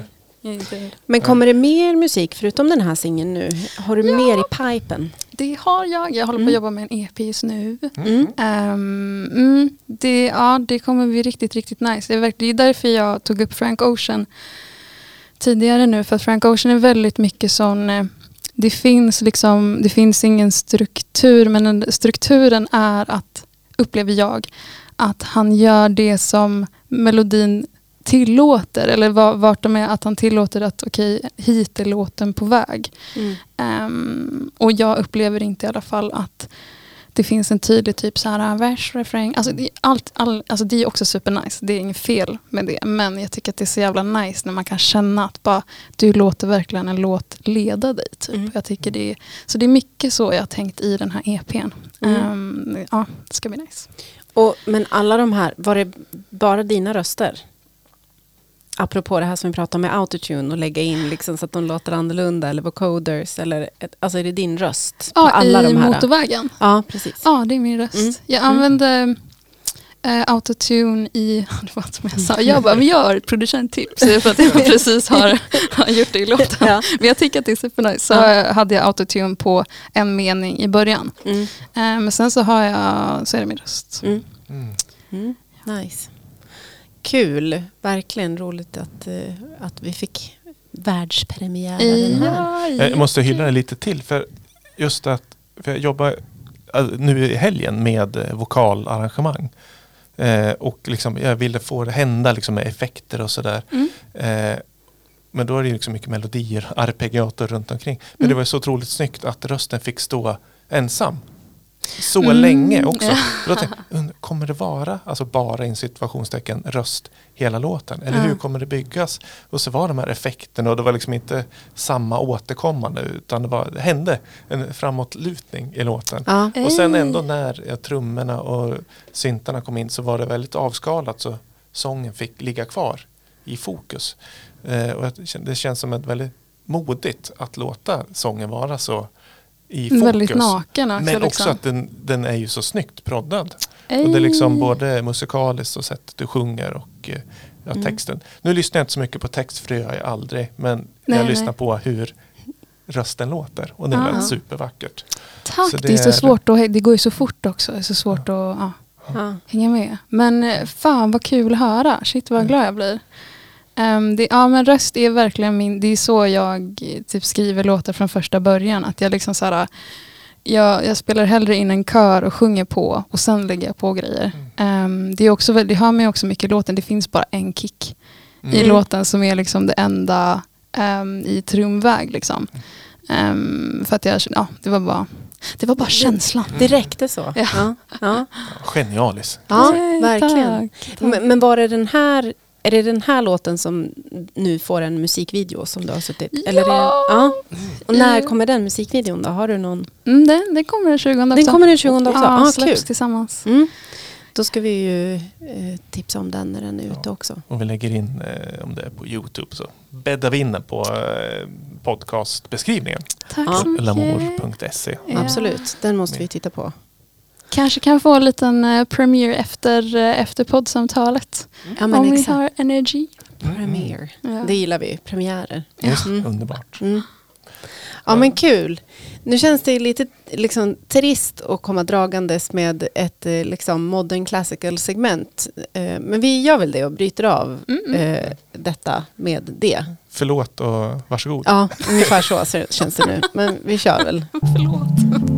Men kommer det mer musik förutom den här singeln nu? Har du mer i pipen? Det har jag. Jag håller på Mm. att jobba med en EP just nu. Mm. Mm, det, ja, det kommer bli riktigt, riktigt nice. Det är, verkligen, det är därför jag tog upp Frank Ocean tidigare nu. För att Frank Ocean är väldigt mycket sån... eh, Det finns, liksom, det finns ingen struktur, men strukturen är att, upplever jag, att han gör det som melodin tillåter. Eller va- vart de är, att han tillåter att okej, hit är låten på väg. Mm. Ehm, och jag upplever inte i alla fall att det finns en tydlig typ så här vers, refräng. Alltså det, är allt, all, alltså det är också supernice. Det är inget fel med det. Men jag tycker att det är så jävla nice när man kan känna att bara, du låter verkligen en låt leda dig. Typ. Mm. Jag tycker det är, så det är mycket så jag har tänkt i den här EPn. Mm. Ehm, ja, det ska bli nice. Och, men alla de här, var det bara dina röster? Apropå det här som vi pratade om med autotune och lägga in liksom så att de låter annorlunda eller vocoders eller alltså är det din röst? på Ja, alla i de här? motorvägen. Ja, precis. Ja, det är min röst. Mm. Jag använde eh, autotune i, [LAUGHS] det var som jag sa, jag bara, men jag har ett producenttips för att jag [LAUGHS] precis har, har gjort det i låten. Ja. Men jag tycker att det är supernice. Så Ja. hade jag autotune på en mening i början. Mm. Eh, men sen så har jag, så är det min röst. Mm. Mm. Mm. Nice. Kul, verkligen roligt att, eh, att vi fick den här. Ja, Jag måste hylla det lite till för just att för jag jobbar äh, nu i helgen med eh, vokalarrangemang. Eh, och liksom, jag ville få det hända liksom, med effekter och sådär. Mm. Eh, men då är det liksom mycket melodier, arpeggiator runt omkring. Men Mm. det var så otroligt snyggt att rösten fick stå ensam. Så Mm, länge också. Då tänkte kommer det vara, alltså bara i situationstecken, röst hela låten? Eller Ja. hur kommer det byggas? Och så var de här effekterna och det var liksom inte samma återkommande utan det, var, det hände en framåtlutning i låten. Ja. Och sen ändå när ja, trummorna och syntarna kom in så var det väldigt avskalat så sången fick ligga kvar i fokus. Eh, och det känns som ett väldigt modigt att låta sången vara så i fokus. Väldigt naken också. Men också liksom. att den, den är ju så snyggt proddad. Och det är liksom både musikaliskt och sättet du sjunger och eh, ja, Mm. texten. Nu lyssnar jag inte så mycket på text för det gör jag aldrig. Men Nej, jag nej. lyssnar på hur rösten låter. Och det är Ja. väldigt supervackert. Tack, så det, det är så är- svårt att, det går ju så fort också. Det är så svårt att ja, Ja. hänga med. Men eh, fan vad kul att höra. Shit vad glad jag blir. Ehm, det, ja men röst är verkligen min, det är så jag eh, typ skriver låtar från första början. Att jag liksom så här, jag, jag spelar hellre in en kör och sjunger på och sen lägger jag på grejer. Ehm, det, är också, det hör man också mycket i låten. Det finns bara en kick i Mm. låten som är liksom det enda ehm, i trumväg. Liksom. Ehm, för att jag, ja, det var bara, det var bara känslan. Det räckte så. Ja. Ja. Ja. Genialiskt. Ja, verkligen. tack, tack. Men, men var det den här, är det den här låten som nu får en musikvideo som du har suttit? Eller är det, ja. Och när kommer den musikvideon då? Har du någon? Mm, den, den kommer den 20 också. Den kommer den 20 också? Ja, ah, släpps kul. tillsammans. Mm. Då ska vi ju eh, tipsa om den när den är ute också. Och vi lägger in, eh, om det är på Youtube, så bäddar vi in den på eh, podcastbeskrivningen. Tack Ja. så mycket. Lamour.se. Ja. Absolut, den måste vi titta på. Kanske kan få en liten uh, premiere efter, uh, efter poddsamtalet. Ja, om men vi exakt. har energy. Premiere. Ja. Det gillar vi, premiärer. Just, Mm. underbart. Mm. Ja men kul. Nu känns det lite liksom, trist att komma dragandes med ett eh, liksom, modern classical segment. Eh, Men vi gör väl det och bryter av Mm, eh, detta med det. Förlåt och varsågod. Ja, ungefär så känns det nu. Men vi kör väl. [LAUGHS] Förlåt.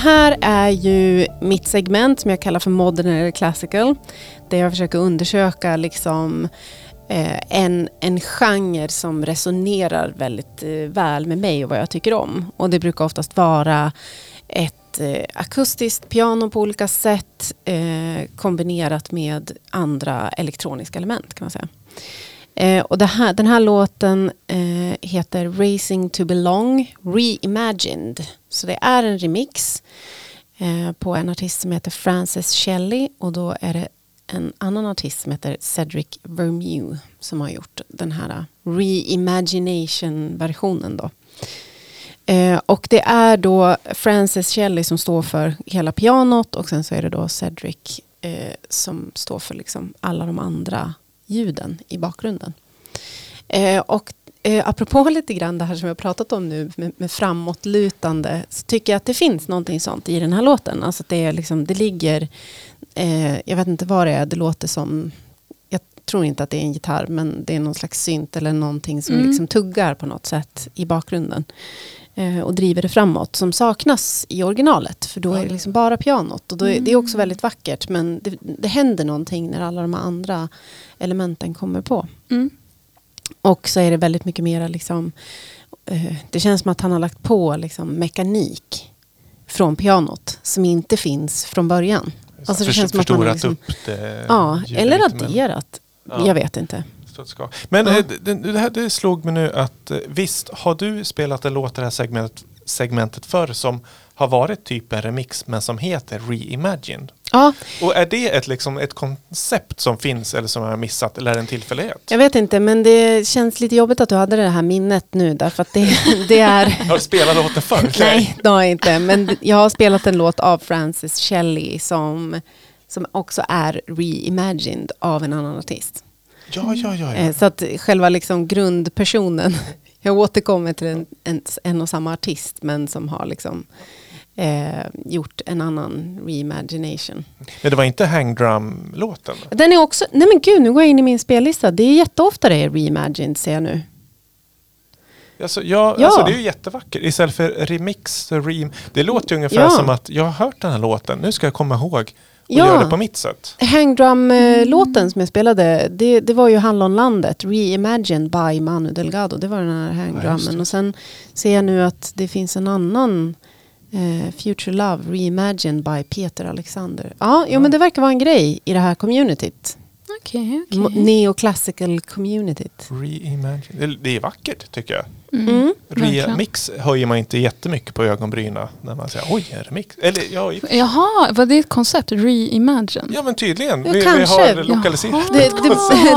Här är ju mitt segment som jag kallar för modern eller classical. Där jag försöker undersöka liksom eh, en, en genre som resonerar väldigt eh, väl med mig och vad jag tycker om. Och det brukar oftast vara ett eh, akustiskt piano på olika sätt eh, kombinerat med andra elektroniska element kan man säga. Eh, och det här, den här låten eh, heter Racing to Belong Reimagined. Så det är en remix eh, på en artist som heter Frances Shelley och då är det en annan artist som heter Cedric Vermew som har gjort den här eh, reimagination-versionen då. Eh, och det är då Frances Shelley som står för hela pianot och sen så är det då Cedric eh, som står för liksom alla de andra ljuden i bakgrunden. Eh, och eh, apropå [LAUGHS] lite grann det här som jag pratat om nu med, med framåtlutande så tycker jag att det finns någonting sånt i den här låten. Alltså det, är liksom, det ligger, eh, jag vet inte vad det är, det låter som jag tror inte att det är en gitarr men det är någon slags synt eller någonting som Mm. liksom tuggar på något sätt i bakgrunden och driver det framåt som saknas i originalet för då är det liksom bara pianot och då är, det är också väldigt vackert men det, det händer någonting när alla de andra elementen kommer på. Mm. Och så är det väldigt mycket mera liksom, eh, det känns som att han har lagt på liksom mekanik från pianot som inte finns från början. Alltså, det För- känns som att man liksom- upp det. Ja, eller. Ja. Jag vet inte. Det ska. Men eh, det, det, här, det slog mig nu att eh, visst har du spelat en låt i det här segmentet, segmentet förr som har varit typ en remix men som heter Reimagined. Ja, Och är det ett, liksom, ett koncept som finns eller som jag har missat eller är det en tillfällighet? jag vet inte, men det känns lite jobbigt att du hade det här minnet nu därför att det, [LAUGHS] det är... [LAUGHS] Har du spelat låten förr? [LAUGHS] Nej, det har jag inte. Men jag har spelat en låt av Francis Shelley som, som också är reimagined av en annan artist. Ja, ja, ja. ja. Eh, Så att själva liksom grundpersonen, [LAUGHS] jag återkommer till en, en, en och samma artist men som har liksom eh, gjort en annan reimagination. Men det var inte Hang Drum-låten? Den är också, nej men gud nu går jag in i min spellista, det är jätteofta det är reimagined ser jag nu. Alltså, ja, Ja. Alltså, det är ju jättevackert. Istället för remix, rem... Det låter ju ungefär Ja. som att jag har hört den här låten, nu ska jag komma ihåg och Ja. göra det på mitt sätt. Hangdrum-låten som jag spelade, det, det var ju Hallonlandet, reimagined by Manu Delgado. Det var den här Ja, hangdrummen. det. och sen ser jag nu att det finns en annan eh, Future Love, reimagined by Peter Alexander. Ja, jo, men det verkar vara en grej i det här communityt. Okej. Okay. Neoclassical communityt. Reimagine. Det, det är vackert tycker jag. Mm. verkligen. Remix höjer man inte jättemycket på ögonbrynen när man säger oj, en remix. Eller ja, i- Jaha, var det ett koncept? Reimagine? ja men tydligen. Ja, vi, vi kanske. har lokaliserat Det- det-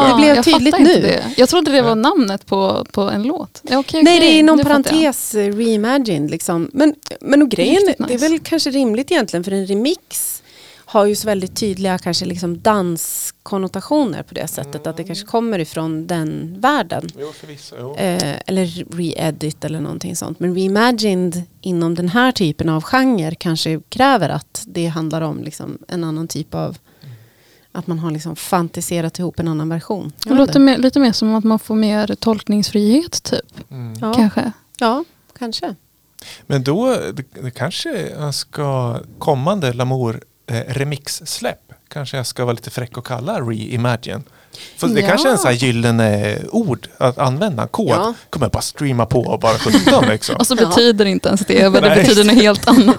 det blev tydligt nu. Det. Jag trodde det var namnet på, på en låt. Ja, okej, Nej, det är inom parentes eh, reimagined. Liksom. Men, men och grejen, Riktigt det är nice. väl kanske rimligt egentligen för en remix har ju så väldigt tydliga kanske liksom danskonnotationer på det sättet att det kanske kommer ifrån den världen. Jo, förvisso. Jo. Eh, eller re-edit eller någonting sånt. Men reimagined inom den här typen av genre kanske kräver att det handlar om liksom en annan typ av att man har liksom fantiserat ihop en annan version. Det låter mer, lite mer som att man får mer tolkningsfrihet typ. Mm. ja, Kanske. ja, kanske. Men då det, det kanske jag ska kommande Lamour eh, remix-släpp kanske jag ska vara lite fräck och kalla Reimagine. För det Ja. kanske är en sån här gyllene ord att använda, kod. Ja. Kommer jag bara streama på och bara 17 liksom. [LAUGHS] Och så Ja. betyder inte ens det, men det betyder något helt annat.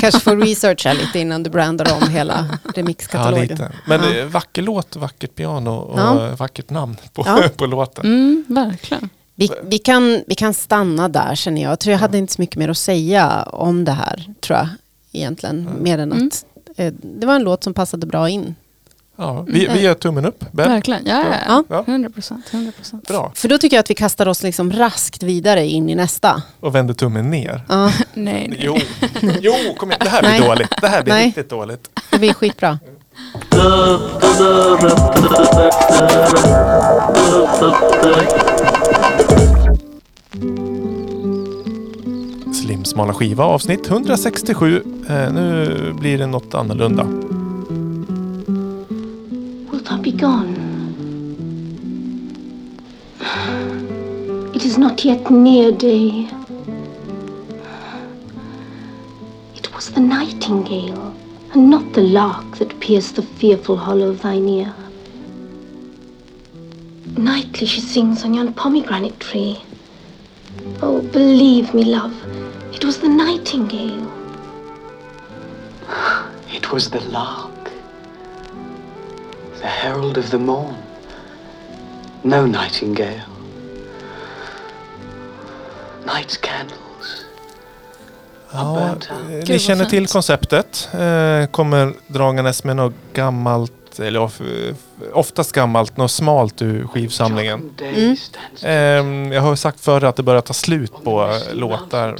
Kanske får researcha lite innan du brandar om hela Ja, remixkatalogen. lite. Men Ja. eh, vacker låt, vackert piano och Ja. vackert namn på, Ja. [LAUGHS] på låten. Mm, verkligen. Vi, vi, kan, vi kan stanna där känner jag. Jag tror jag hade inte så mycket mer att säga om det här, tror jag. Egentligen, mer än Mm. att eh, det var en låt som passade bra in. Ja, vi, vi gör tummen upp. Ben. Verkligen. Ja, Ja. ja. 100 procent. 100 procent. Bra. För då tycker jag att vi kastar oss liksom raskt vidare in i nästa. Och vänder tummen ner. Ja, [LAUGHS] Nej, nej. Jo, jo kom igen. det här blir Nej. dåligt. Det här blir Nej. riktigt dåligt. det blir skitbra. Smala skiva avsnitt 167. Eh, nu blir det något annorlunda. Wilt thou be gone? It is not yet near day. It was the nightingale, and not the lark, that pierced the fearful hollow of thine ear. Nightly she sings on yon pomegranate tree. Oh, believe me, love, it was the nightingale. It was the lark, the herald of the morn. No nightingale. Night's candles. Ja, eh, Gud, ni känner till konceptet. Eh, kommer dragandes med något gammalt, eller of, oftast gammalt, något smalt ur skivsamlingen. Ehm, jag har sagt förr att det börjar ta slut på eh, låtar.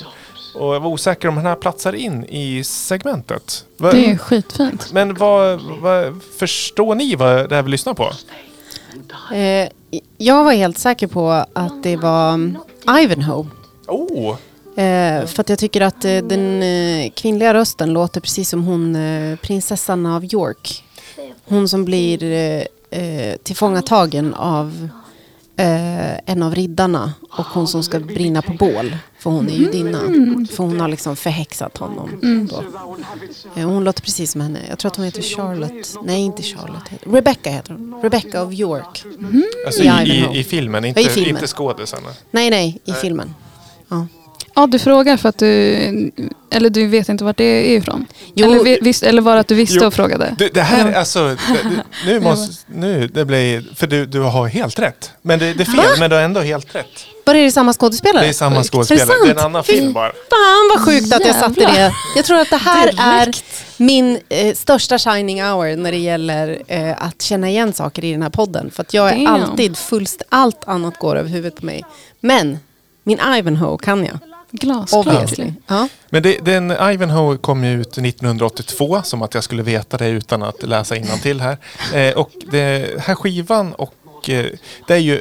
Och jag var osäker om den här platsar in i segmentet. Va- Det är skitfint. Men vad, vad, förstår ni vad det här vi lyssnar på? Eh, jag var helt säker på att det var um, Ivanhoe. Oh, Eh, för att jag tycker att eh, den eh, kvinnliga rösten låter precis som hon eh, prinsessan av York. Hon som blir eh, eh, tillfångatagen av eh, en av riddarna och hon som ska brinna på bål. För hon är judinna. För hon har liksom förhäxat honom. Då. Eh, hon låter precis som henne. Jag tror att hon heter Charlotte. Nej, inte Charlotte. Rebecca heter hon. Rebecca of York. alltså I i, i, filmen, inte, Ja, i filmen. inte skådisarna. Nej, nej, i filmen. Ja. Ja, du frågar för att du Eller du vet inte vart det är ifrån? Jo. Eller, vi- visst, eller var det att du visste Jo. och frågade? Det, det här, Ja. alltså, det, nu [LAUGHS] måste, nu, det blir, för du, du har helt rätt. Men det, det är fel, men du har ändå helt rätt. Var är det samma skådespelare? Det är samma skådespelare, Är det det är en annan Fy film bara. Fan vad sjukt att jag satte det. Jag tror att det här Direkt. är min eh, största shining hour när det gäller eh, att känna igen saker i den här podden. För att jag är Damn. alltid fullst, allt annat går över huvudet på mig. Men min Ivanhoe kan jag. Glasklart. Ja. Men det, den Ivanhoe kom ju ut 1982, som att jag skulle veta det utan att läsa till här. Eh, och det här skivan och eh, det är ju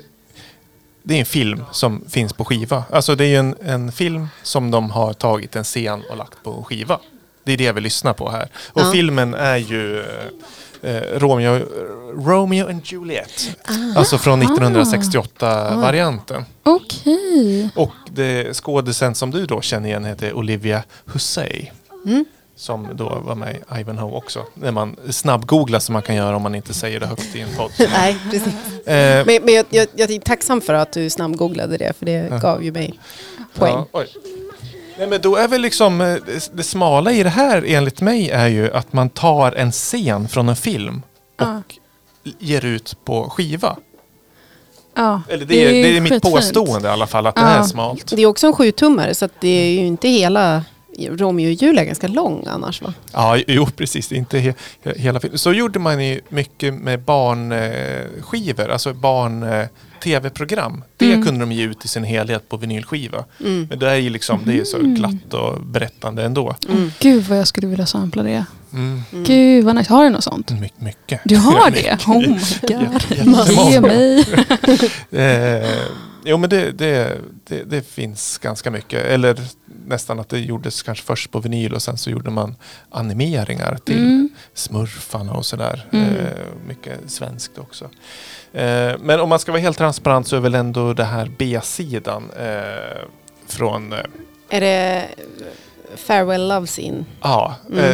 det är en film som finns på skiva. Alltså det är ju en, en film som de har tagit en scen och lagt på skiva. Det är det vi lyssnar på här. Och Ja. filmen är ju eh, Romeo, Romeo and Juliet. Alltså från 1968-varianten. Okej. Och det skådisen som du då känner igen heter Olivia Hussey. Mm. Som då var med i Ivanhoe också. När man snabbgooglar som man kan göra om man inte säger det högt i en podd. [LAUGHS] Nej, precis. Eh, Men, men jag, jag, jag är tacksam för att du snabbgooglade det, för det Ja. gav ju mig poäng. ja. Nej, men då är väl liksom eh, det, det smala i det här enligt mig är ju att man tar en scen från en film och Ja. ger ut på skiva. Ja, Eller det, är, det är mitt skitfint. påstående i alla fall att det här är smalt. Det är också en sjutummare, så det är ju inte hela... Romeo och Julia är ganska lång annars va? Ja, jo precis. Inte he he- hela filmen. Så gjorde man ju mycket med barnskivor, alltså barn-tv-program. Det Mm. kunde de ge ut i sin helhet på vinylskiva. Mm. Men det är ju liksom, det är så glatt och berättande ändå. Mm. Gud vad jag skulle vilja sampla det. Mm. Gud vad nice. Har du något sånt? My mycket. Du har [LAUGHS] Mycket. det? Oh my god. Jättemånga. Ge mig. [LAUGHS] Eh, jo men det, det, det, det finns ganska mycket. Eller nästan att det gjordes kanske först på vinyl och sen så gjorde man animeringar till Mm. smurfarna och sådär. Mm. Eh, mycket svenskt också. Eh, men om man ska vara helt transparent så är väl ändå det här B-sidan eh, från eh, Är det Farewell Love Scene? Ja, Mm.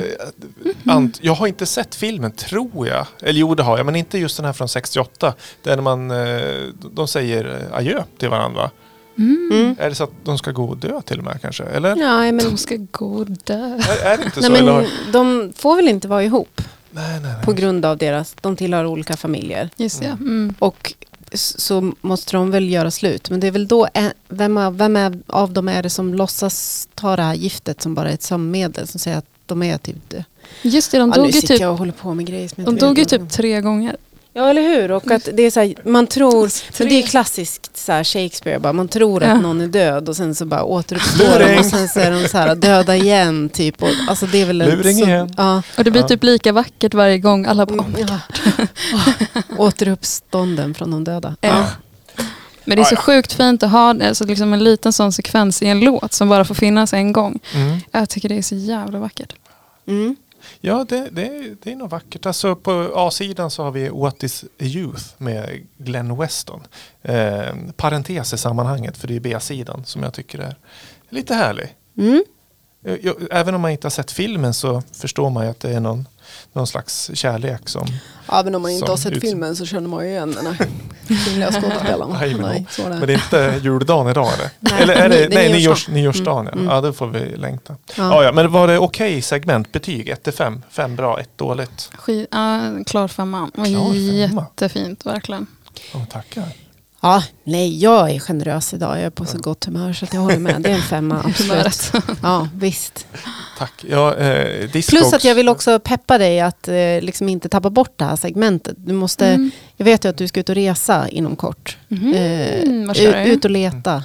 eh, ant, jag har inte sett filmen tror jag. Eller jo det har jag, men inte just den här från 68. Där man, eh, de säger adjö till varandra. Mm. Mm. Är det så att de ska gå och dö till och med kanske? Eller? Ja, men, De ska gå och dö. Är, är det inte nej, så? eller? men de får väl inte vara ihop Nej, nej, nej. på grund av deras... De tillhör olika familjer. Just det. Mm. Mm. Och så måste de väl göra slut. Men det är väl då, en- vem, av, vem är, av dem är det som låtsas ta det här giftet som bara är ett sömnmedel som säger att de är typ det. Just det, de Ja, dog ju sitter typ, jag och håller på med grejer de dog ju typ tre gånger. Ja, eller hur? Och att det är så här, man tror, men det är klassiskt så här Shakespeare, bara, man tror att Ja. någon är död och sen så bara återuppstår de och sen så är de så här döda igen. Typ. Och, alltså det är väl Luring så- igen. Ja. Och det blir Ja. typ lika vackert varje gång. Alla bara, Mm, ja. [LAUGHS] Återuppstånden från de döda. Ja. Men det är så sjukt fint att ha alltså liksom en liten sån sekvens i en låt som bara får finnas en gång. Mm. Jag tycker det är så jävla vackert. Mm. Ja, det, det, det är nog vackert. Alltså på A-sidan så har vi What is Youth med Glenn Weston. Eh, parentes i sammanhanget, för det är B-sidan som jag tycker är lite härlig. Mm. Jag, jag, även om man inte har sett filmen så förstår man ju att det är någon, någon slags kärlek som... Även om man inte har sett ut- filmen så känner man ju igen den här kvinnliga skådespelaren. [LAUGHS] Nej, men- Nej, det. Men det är inte juldagen idag eller? [LAUGHS] Nej, eller är det- det, det är nej, nyårs, nyårsdagen. nyårsdagen. Mm, Ja. ja, det får vi längta. Ja. Ja. Ja, men var det okej segment? Betyg 1 till 5? 5 bra, 1 dåligt. Sk- ja, klar femma. Klar femma. Jättefint verkligen. Oh, tackar. Ja, nej, jag är generös idag. Jag är på så gott humör så att jag håller med. Det är en [LAUGHS] femma, absolut. Ja, visst. Tack. Ja, eh, Discogs- Plus att jag vill också peppa dig att eh, liksom inte tappa bort det här segmentet. Du måste, Mm. Jag vet ju att du ska ut och resa inom kort. Mhm. Eh, kör ut, och leta.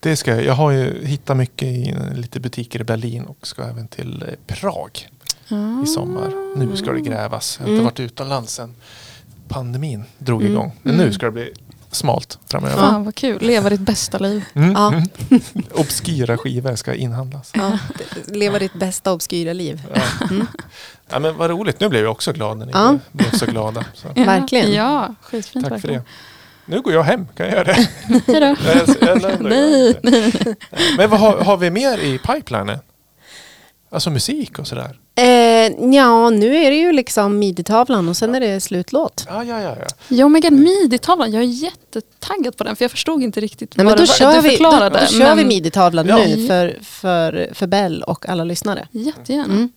Det ska jag. Jag har ju hittat mycket i lite butiker i Berlin och ska även till eh, Prag i sommar. Nu ska det grävas. Jag har inte Mm. varit utomlands sen pandemin drog Mm. igång. Men Mm. nu ska det bli smalt framöver. Fan vad kul. Leva ditt bästa liv. Mm. Ja. Mm. [LAUGHS] Obskyra skivor ska inhandlas. Ja, leva ditt bästa obskyra liv. Ja. Mm. Ja, men vad roligt. Nu blev jag också glad när ni Ja. blev så glada. Så. Ja, Verkligen. Ja, skitfint Tack för verkligen. det. Nu går jag hem. Kan jag göra det? Hejdå. Lämnar [LAUGHS] Nej, Men vad har, har vi mer i pipelinen? Alltså musik och sådär? Men ja, nu är det ju liksom midi-tavlan och sen är det slutlåt. Ja, ja, ja. ja. Ja, oh my god, midi-tavlan. Jag är jättetaggad på den för jag förstod inte riktigt Nej, vad men då det du vi, då, förklarade. då kör vi men midi-tavlan Ja. nu för, för, för Bell och alla lyssnare. Jättegärna. Mm.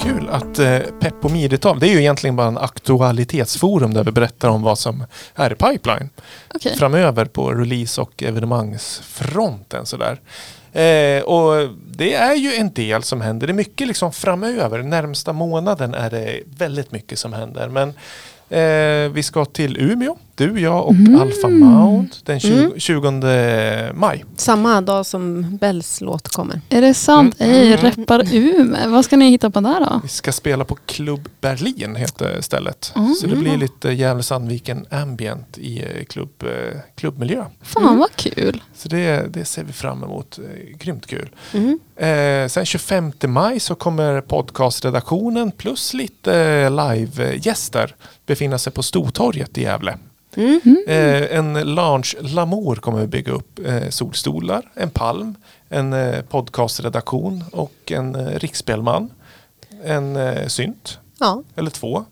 Kul att eh, Peppo Mirital, det är ju egentligen bara en aktualitetsforum där vi berättar om vad som är i pipeline Okej. framöver på release och evenemangsfronten. Sådär. Eh, och det är ju en del som händer. Det är mycket liksom framöver. Närmsta månaden är det väldigt mycket som händer. Men eh, vi ska till Umeå, du, jag och Mm. Alpha Mount den 20, Mm. 20 maj. Samma dag som Bells låt kommer. Är det sant? Mm. Ej, reppar Umeå. Vad ska ni hitta på där då? Vi ska spela på Club Berlin heter stället. Mm. Så det blir lite Gävle Sandviken ambient i eh, klubb, eh, klubbmiljö. Fan vad kul. Så det, det ser vi fram emot. Eh, grymt kul. Mm. Eh, sen 25 maj så kommer podcastredaktionen plus lite live-gäster befinna sig på Stortorget i Gävle. Mm. Eh, en lounge Lamour kommer vi bygga upp. Eh, solstolar, en palm, en eh, podcastredaktion och en eh, riksspelman. En eh, synt, Ja, eller två.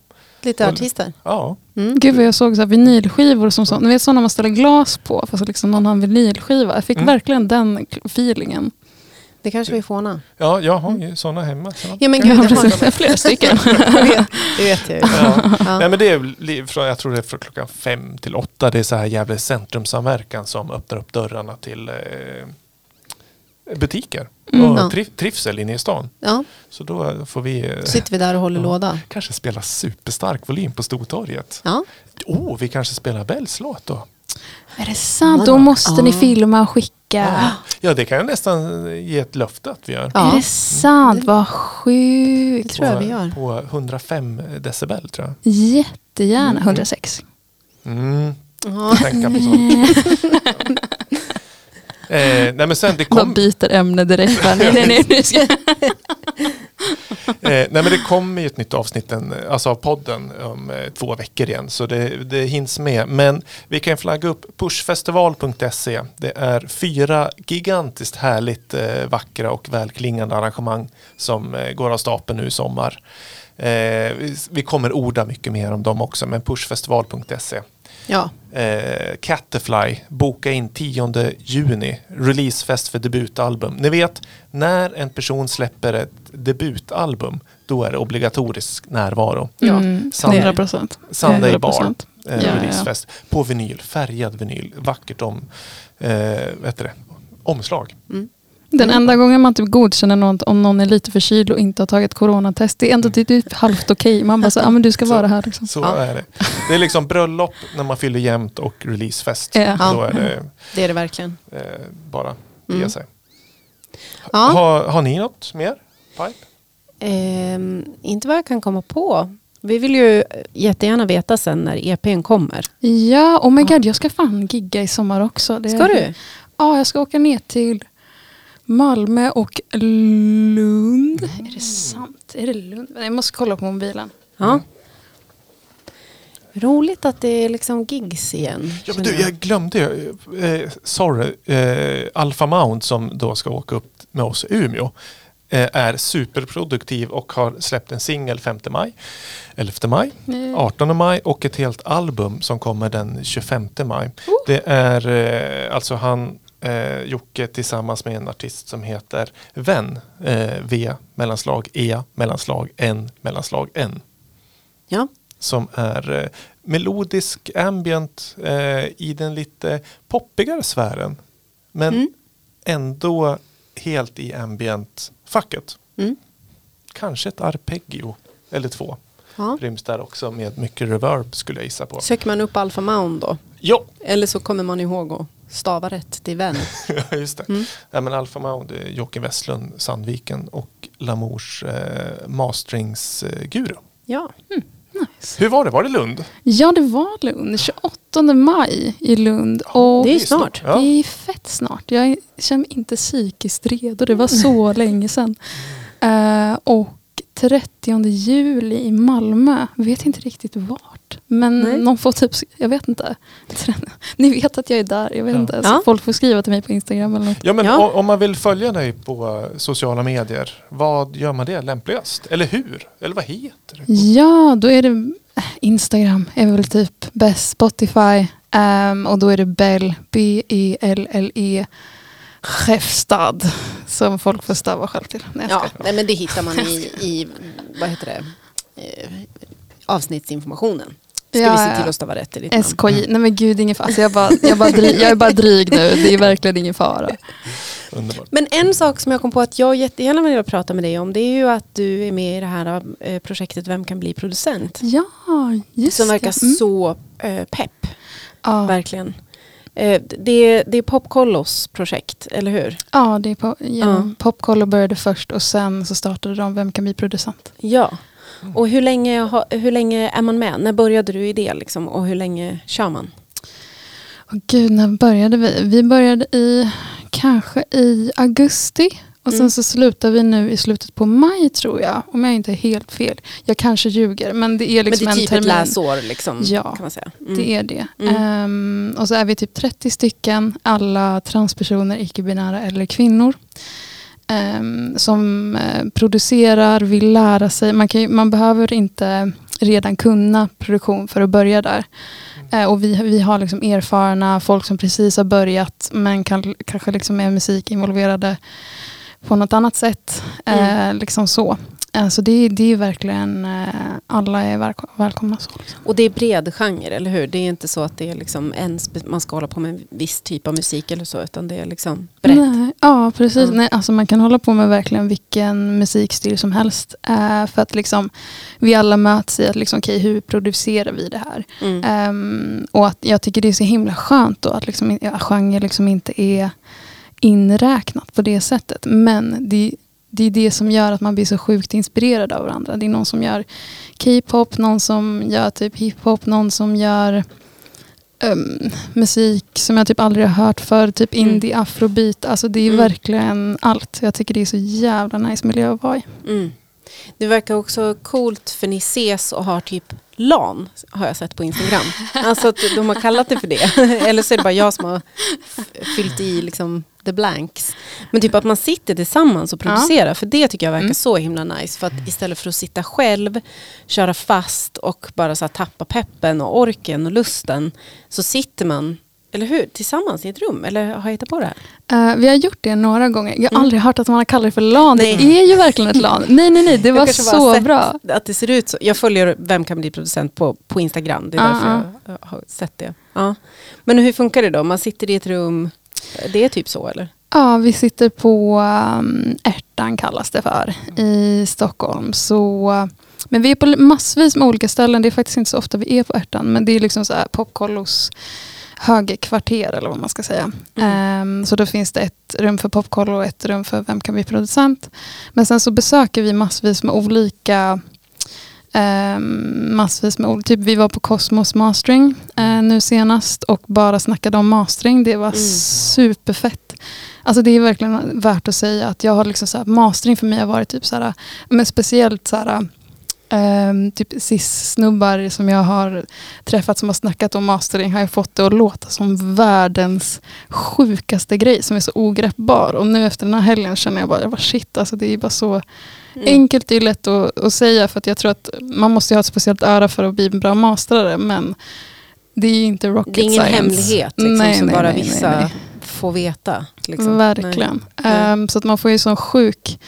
lite Och- artister. Ja, Mm. Gud vad jag såg så här vinylskivor som så. Ni vet sådana man ställer glas på fast liksom någon har en vinylskiva. Jag fick Mm. verkligen den feelingen. Det kanske vi får ordna. ja jag har ju sådana hemma. Så. Ja men Ja, gud, det, precis. har, Flera stycken. [LAUGHS] det, vet, det vet jag ju. Ja. Ja. Nej, men det är, från- jag tror det är från klockan fem till åtta. Det är så här Gävle centrumsamverkan som öppnar upp dörrarna till eh, butiker Mm. och Ja. tri- trivsel inne i stan. Ja, Så då får vi eh, sitter vi där och håller Ja. låda. kanske spela superstark volym på Stortorget. Ja. Oh, vi kanske spelar Bells låt då. Är det sant? Då måste ni filma och skicka. Ja, det kan jag nästan ge ett löfte att vi gör. Ja. Är det sant? Vad Det sjukt. tror jag vi gör. På 105 decibel tror jag. Jättegärna. 106. Mm. Ja. Tänka på sånt. [LAUGHS] eh, nej men sen det kom, byter ämne direkt. Nej, nej, nej, [LAUGHS] [LAUGHS] eh, nej men det kommer ju ett nytt avsnitt en, alltså av podden om eh, två veckor igen. Så det, det hinns med. Men vi kan flagga upp pushfestival.se. Det är fyra gigantiskt härligt eh, vackra och välklingande arrangemang som eh, går av stapeln nu i sommar. Eh, vi kommer orda mycket mer om dem också, men pushfestival.se ja, Eh, Catterfly, boka in 10 juni, releasefest för debutalbum. Ni vet, när en person släpper ett debutalbum, då är det obligatorisk närvaro. Ja, Mm, Sandra- 100 procent. Sunday Bar, 100%. eh, Ja, ja. releasefest, på vinyl, färgad vinyl, vackert om, eh, det, omslag. Den enda gången man typ godkänner någon om någon är lite förkyld och inte har tagit coronatest, det är ändå typ halvt okej. Man bara så, ah, men du ska Så- vara här. Liksom. Så Ja. är det. Det är liksom bröllop när man fyller jämnt och releasefest. Ja. Då är det det är det verkligen. eh, bara ge Mm. sig. Ja. Har, har ni något mer? Pipe? Ehm, inte vad jag kan komma på. Vi vill ju jättegärna veta sen när EPn kommer. Ja, oh my god, jag ska fan gigga i sommar också. Det Ska du? Ja, jag ska åka ner till Malmö och Lund. Är det sant? Är det Lund? Jag måste kolla på mobilen. Ja. Roligt att det är liksom gigs igen. Ja, men du, jag glömde ju. Eh, sorry. Eh, Alpha Mount som då ska åka upp med oss i Umeå eh, är superproduktiv och har släppt en singel 5 maj, 11 maj, Mm. 18 maj och ett helt album som kommer den 25 maj. Det är eh, alltså han eh, Jocke tillsammans med en artist som heter Vän. Eh, v mellanslag E mellanslag N mellanslag N Ja. som är eh, melodisk ambient eh, i den lite poppigare sfären. Men Mm. ändå helt i ambient-facket. Mm. Kanske ett arpeggio eller två Ja. ryms där också med mycket reverb skulle jag gissa på. Söker man upp Alpha Mound då? Ja, Eller så kommer man ihåg att stava rätt till vän. [LAUGHS] just det. Mm. Ja, men Alfa eh, Jocke Westlund, Sandviken och Lamours eh, masteringsguru. Ja. Nice. Hur var det? Var det Lund? Ja, det var Lund. 28 maj i Lund. Och Det är snart. Ja. Det är fett snart. Jag känner mig inte psykiskt redo. Det var så [LAUGHS] länge sedan. Eh, och 30 juli i Malmö. Vet inte riktigt vart. Men Nej. någon får typ, jag vet inte. [LAUGHS] Ni vet att jag är där, jag vet Ja. inte. Så Ja. folk får skriva till mig på Instagram eller något. Ja, men Ja. om man vill följa dig på sociala medier, vad gör man det lämpligast? Eller hur? Eller vad heter det? Ja, då är det eh, Instagram är väl typ bäst. Spotify. ehm, och då är det Bell, B-E-L-L-E, Chefstad. Som folk får stava själv till. Nej, Ja, nej, men det hittar man i, [LAUGHS] i vad heter det, eh, avsnittsinformationen. Ska Ja, vi se till att stava rätt i ditt namn. SKJ, nej men gud ingen fara. Alltså jag, bara, jag, bara dry, jag är bara dryg nu, det är verkligen ingen fara. [LAUGHS] Underbart. Men en sak som jag kom på att jag jättegärna vill prata med dig om det är ju att du är med i det här eh, projektet Vem kan bli producent? Ja, just som verkar det. Mm. så eh, pepp, Ja, verkligen. Eh, det, det är Popkollos projekt, eller hur? ja, det är på, genom Popkollo började först och sen så startade de Vem kan bli producent? Ja. Och hur länge, hur länge är man med? När började du i det liksom? Och hur länge kör man? Åh gud, när började vi? Vi började i kanske i augusti. Och sen Mm. så slutar vi nu i slutet på maj tror jag. Om jag inte är helt fel. Jag kanske ljuger men det är liksom Men det är en typ ett läsår liksom, Ja, kan man säga. Mm. Det är det. Mm. Ehm, och så är vi typ 30 stycken, alla transpersoner, icke-binära eller kvinnor. ehm, som eh, producerar, vill lära sig. Man, kan, man behöver inte redan kunna produktion för att börja där. Eh, och vi, vi har liksom erfarna folk som precis har börjat men kan, kanske liksom är musik involverade på något annat sätt. Eh, liksom så. Eh, så det, det är verkligen, eh, alla är välko- välkomna. Så, liksom. Och det är bred genre, eller hur? Det är inte så att det är liksom en man ska hålla på med en viss typ av musik eller så, utan det är liksom brett. Nej, ja, precis. Ja. Nej, alltså man kan hålla på med verkligen vilken musikstil som helst. Eh, för att liksom, vi alla möts i att liksom, okej, hur producerar vi det här? Mm. Ehm, och att jag tycker det är så himla skönt då att liksom, ja, genre liksom inte är inräknat på det sättet. Men det, det är det som gör att man blir så sjukt inspirerad av varandra. Det är någon som gör K-pop, någon som gör typ hiphop, någon som gör ehm, musik som jag typ aldrig har hört för typ Mm. indie, afrobeat. Alltså det är Mm. verkligen allt. Jag tycker det är så jävla nice miljö att vara i. Mm. Det verkar också coolt för ni ses och har typ LAN har jag sett på Instagram. Alltså att de har kallat det för det. [LAUGHS] Eller så är det bara jag som har fyllt i liksom the blanks. Men typ att man sitter tillsammans och producerar. För det tycker jag verkar Mm. så himla nice. För att istället för att sitta själv, köra fast och bara så tappa peppen och orken och lusten. Så sitter man, eller hur, tillsammans i ett rum. Eller har jag hittat på det här? Eh, vi har gjort det några gånger. Jag har Mm. aldrig hört att man har kallat det för LAN. Nej. Det är ju verkligen ett LAN. Nej, nej, nej. Det var så bra. Att det ser ut så. Jag följer Vem kan bli producent på, på Instagram. Det är Ah, därför ah. jag har sett det. Ja. Men hur funkar det då? Man sitter i ett rum. Det är typ så eller? Ja, vi sitter på um, Ärtan kallas det för i Stockholm. Så, uh, men vi är på massvis med olika ställen. Det är faktiskt inte så ofta vi är på Ärtan. Men det är liksom så här popkollos högerkvarter eller vad man ska säga. Ehm, så då finns det ett rum för popkollo och ett rum för Vem kan bli producent. Men sen så besöker vi massvis med olika Um, massvis med ord. Typ vi var på Cosmos Mastering eh, nu senast och bara snackade om mastering. Det var Mm. superfett. Alltså det är verkligen värt att säga att jag har liksom så här, mastering för mig har varit typ så här, men speciellt så här, ehm, typ cis-snubbar som jag har träffat som har snackat om mastering har jag fått det att låta som världens sjukaste grej som är så ogreppbar. Och nu efter den här helgen känner jag bara, shit, alltså det är bara så Mm. enkelt, det är lätt att, att säga för att jag tror att man måste ha ett speciellt öra för att bli en bra mastrare men det är ju inte rocket Det är ingen science. hemlighet liksom, Nej, som nej, bara nej, vissa får veta. Liksom. Verkligen. Ehm, så att man får ju sån sjuk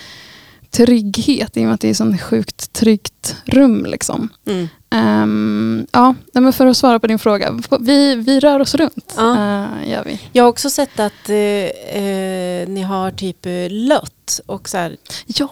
trygghet i och med att det är sån sjukt tryggt rum. Liksom. Mm. Ehm, ja, men för att svara på din fråga. Vi, vi rör oss runt. Ja. Eh, gör vi. Jag har också sett att eh, eh, ni har typ lött. Och så här, Ja.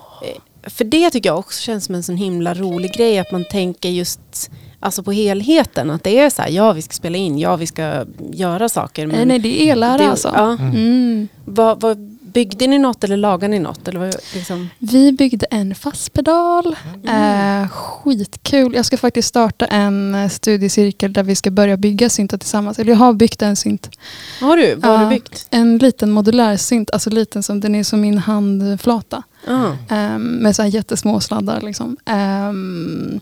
för det tycker jag också känns som en sån himla rolig grej. Att man tänker just alltså på helheten. Att det är så här, ja vi ska spela in, ja vi ska göra saker. Nej, nej, det är ellära alltså. ja, Mm. vad, vad, byggde ni något eller lagade ni något? Eller vad, liksom? Vi byggde en fastpedal. Mm. Eh, skitkul. Jag ska faktiskt starta en eh, studiecirkel där vi ska börja bygga syntar tillsammans. Eller jag har byggt en synt. Har du? Vad har du byggt? En liten modulär synt, alltså liten som den är som min handflata. Ja. Ehm, med så här jättesmå sladdar. Liksom. Ehm,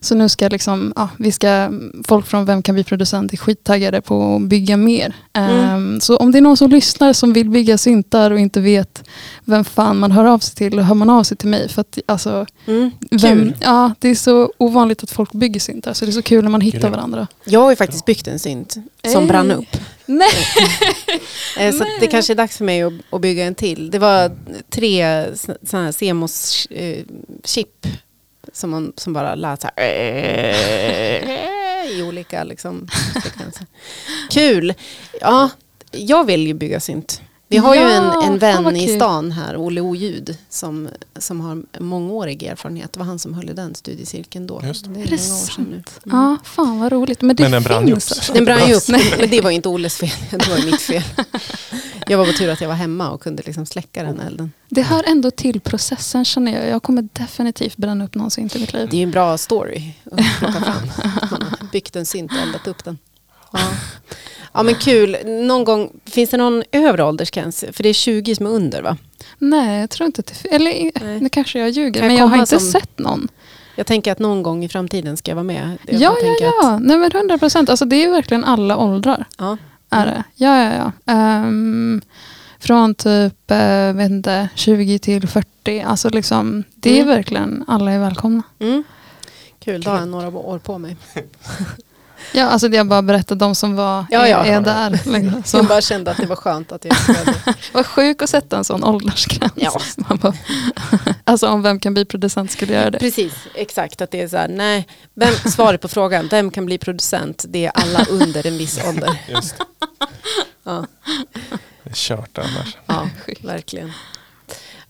så nu ska liksom, ja, vi ska, folk från Vem kan bli producent är skittaggade på att bygga mer. Mm. Så om det är någon som lyssnar som vill bygga syntar och inte vet vem fan man hör av sig till, då hör man av sig till mig. För att, alltså, Mm. vem, ja, det är så ovanligt att folk bygger syntar så det är så kul när man hittar varandra. Jag har ju faktiskt byggt en synt som Ey. brann upp. Nej. [LAUGHS] Eh, Så att det kanske är dags för mig att, att bygga en till. Det var tre sådana här Semos eh, chip som, man, som bara lät så här i olika liksom, sekvenser. [LAUGHS] Kul! Ja, jag vill ju bygga synt. Vi har ju Ja, en, en fan vän i stan här, Olle Oljud, som, som har mångårig erfarenhet. Det var han som höll i den studiecirkeln då. Just det. det är Är det många år sedan nu. Mm. Ja, fan vad roligt. Men det Men den brann ju upp. Den brann ju upp, [LAUGHS] men det var ju inte Olles fel, [LAUGHS] det var ju mitt fel. Jag var på tur att jag var hemma och kunde liksom släcka den elden. Det hör ändå till processen känner jag. Jag kommer definitivt bränna upp någon synt i mitt liv. Det är ju en bra story att plocka fram. [LAUGHS] Man har byggt en synt och eldat upp den. Ja. Ja men kul. Någon gång, finns det någon övre åldersgräns? För det är 20 som är under va? Nej, jag tror inte att det Eller Nej. nu kanske jag ljuger. Kan jag men jag har inte som- sett någon. Jag tänker att någon gång i framtiden ska jag vara med. Jag Ja, bara ja, ja. Att, Nej, men 100 procent. Alltså, det är verkligen alla åldrar. ja. Är det. Ja, ja, ja. Ehm, från typ eh, vet inte, 20 till 40. Alltså liksom, det är Mm. verkligen alla är välkomna. Mm. Kul, då har jag några år på mig. [LAUGHS] Ja, alltså jag bara berättar de som var, Ja, ja. är, är där. Liksom. [LAUGHS] Så, Jag bara kände att det var skönt att jag skulle... [LAUGHS] vad sjuk att sätta en sån åldersgräns. Ja. [LAUGHS] Man bara, alltså om vem kan bli producent skulle göra det. Precis, exakt. Att det är så här, nej. Vem, svaret på frågan, vem kan bli producent? Det är alla under en viss ålder. Just. Ja. Det är kört annars. Ja, verkligen.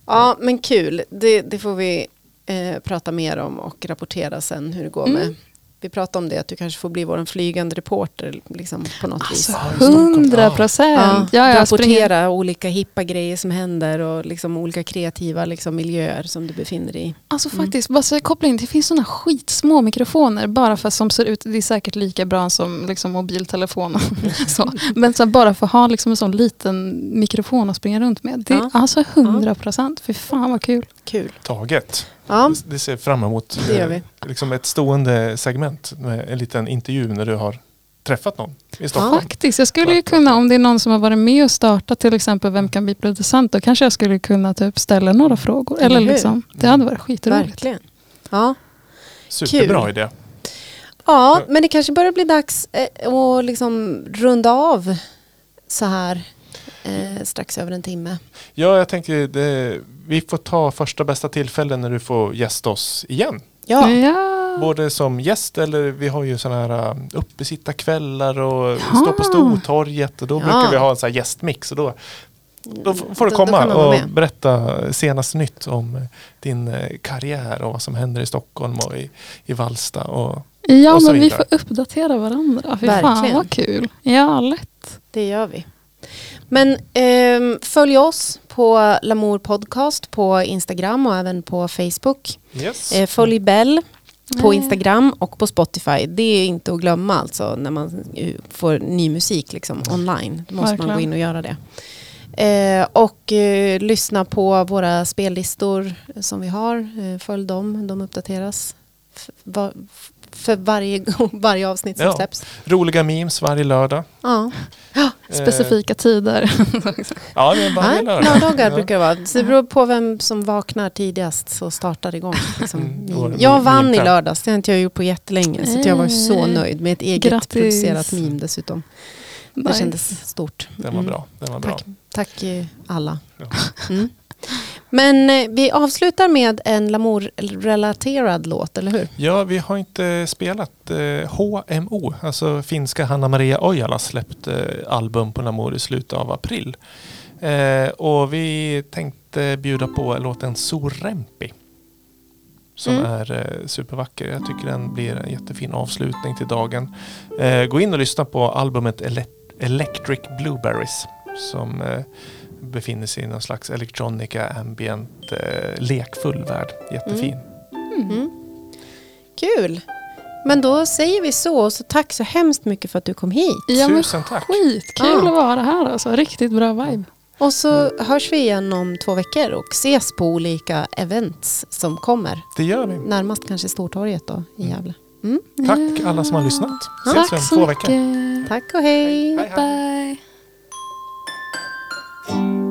Ja, men kul. Det, det får vi eh, prata mer om och rapportera sen hur det går Mm. med. Vi pratade om det, att du kanske får bli vår flygande reporter liksom, på något Alltså vis. hundra procent. Ja, jag springer. rapportera olika hippa grejer som händer och liksom olika kreativa liksom, miljöer som du befinner dig i. Alltså faktiskt, bara så in, det finns sådana skitsmå mikrofoner bara för som ser ut, det är säkert lika bra som liksom, mobiltelefon. [LAUGHS] så. Men så bara för att ha liksom, en sån liten mikrofon att springa runt med. Det är Ja. alltså hundra procent. Fy fan vad kul. Kul. Taget. Ja, Det ser fram emot Det gör vi. Liksom ett stående segment med en liten intervju när du har träffat någon i Stockholm. Faktiskt, jag skulle ju kunna, om det är någon som har varit med och startat till exempel Vem kan bli producent, då kanske jag skulle kunna typ ställa några frågor. Eller liksom, det hade varit skitroligt. verkligen. Ja. Superbra Kul. idé. ja, men det kanske börjar bli dags eh, att liksom runda av så här eh, strax över en timme. Ja, jag tänker det, vi får ta första bästa tillfällen när du får gästa oss igen. Ja, Ja. Både som gäst eller vi har ju sådana här uh, uppesittarkvällar och Ja. stå på Stortorget och då Ja. brukar vi ha en sån här gästmix och då, då får du Då- då komma och berätta senaste nytt om eh, din eh, karriär och vad som händer i Stockholm och i, i Vallsta. Och, Ja, och så men vi får uppdatera varandra. Fy fan Verkligen. vad kul. Ja, lätt. det gör vi. Men ehm, följ oss på Lamour Podcast på Instagram och även på Facebook. yes. Eh, följ Bell på Nej. Instagram och på Spotify. Det är inte att glömma alltså när man eh, får ny musik liksom, online. Då måste man Verkligen. gå in och göra det. Eh, och eh, lyssna på våra spellistor som vi har. Eh, följ dem, de uppdateras f- va- f- för varje, [LAUGHS] varje avsnitt som Ja. släpps. Roliga memes varje lördag. Ja. Specifika tider. [LAUGHS] Ja, det är varje Nej, lördag. lördagar Ja. brukar det vara. Så det beror på vem som vaknar tidigast så startar det igång. [LAUGHS] Liksom. Mm, är det Jag vann i lördags, det har inte jag gjort på jättelänge. Så att jag var så Eh, nöjd med ett eget grattis. producerat meme dessutom. Det Nice. kändes stort. Den var Mm. bra. Den var bra. Tack, tack eh, alla. Mm. Men eh, vi avslutar med en Lamour-relaterad låt, eller hur? Ja, vi har inte spelat eh, HMO, alltså finska Hanna Maria Ojala släppte eh, album på Lamour i slutet av april. Eh, och vi tänkte bjuda på låten Sorempi. Som Mm. är eh, supervacker. Jag tycker den blir en jättefin avslutning till dagen. Eh, gå in och lyssna på albumet Ele- Electric Blueberries. Som befinner sig i någon slags electronica ambient eh, lekfull värld. Jättefin. Mm. Kul! Men då säger vi så, så tack så hemskt mycket för att du kom hit. Ja, men Tusen tack. skitkul Ja. att vara här alltså. Riktigt bra vibe. Och så hörs vi igen om två veckor och ses på olika events som kommer. Det gör vi. Närmast kanske Stortorget då i Gävle. Tack alla som har lyssnat. Ses vi om Tack så två veckor. mycket. Tack och hej! Hej, hej. Bye. Thank you.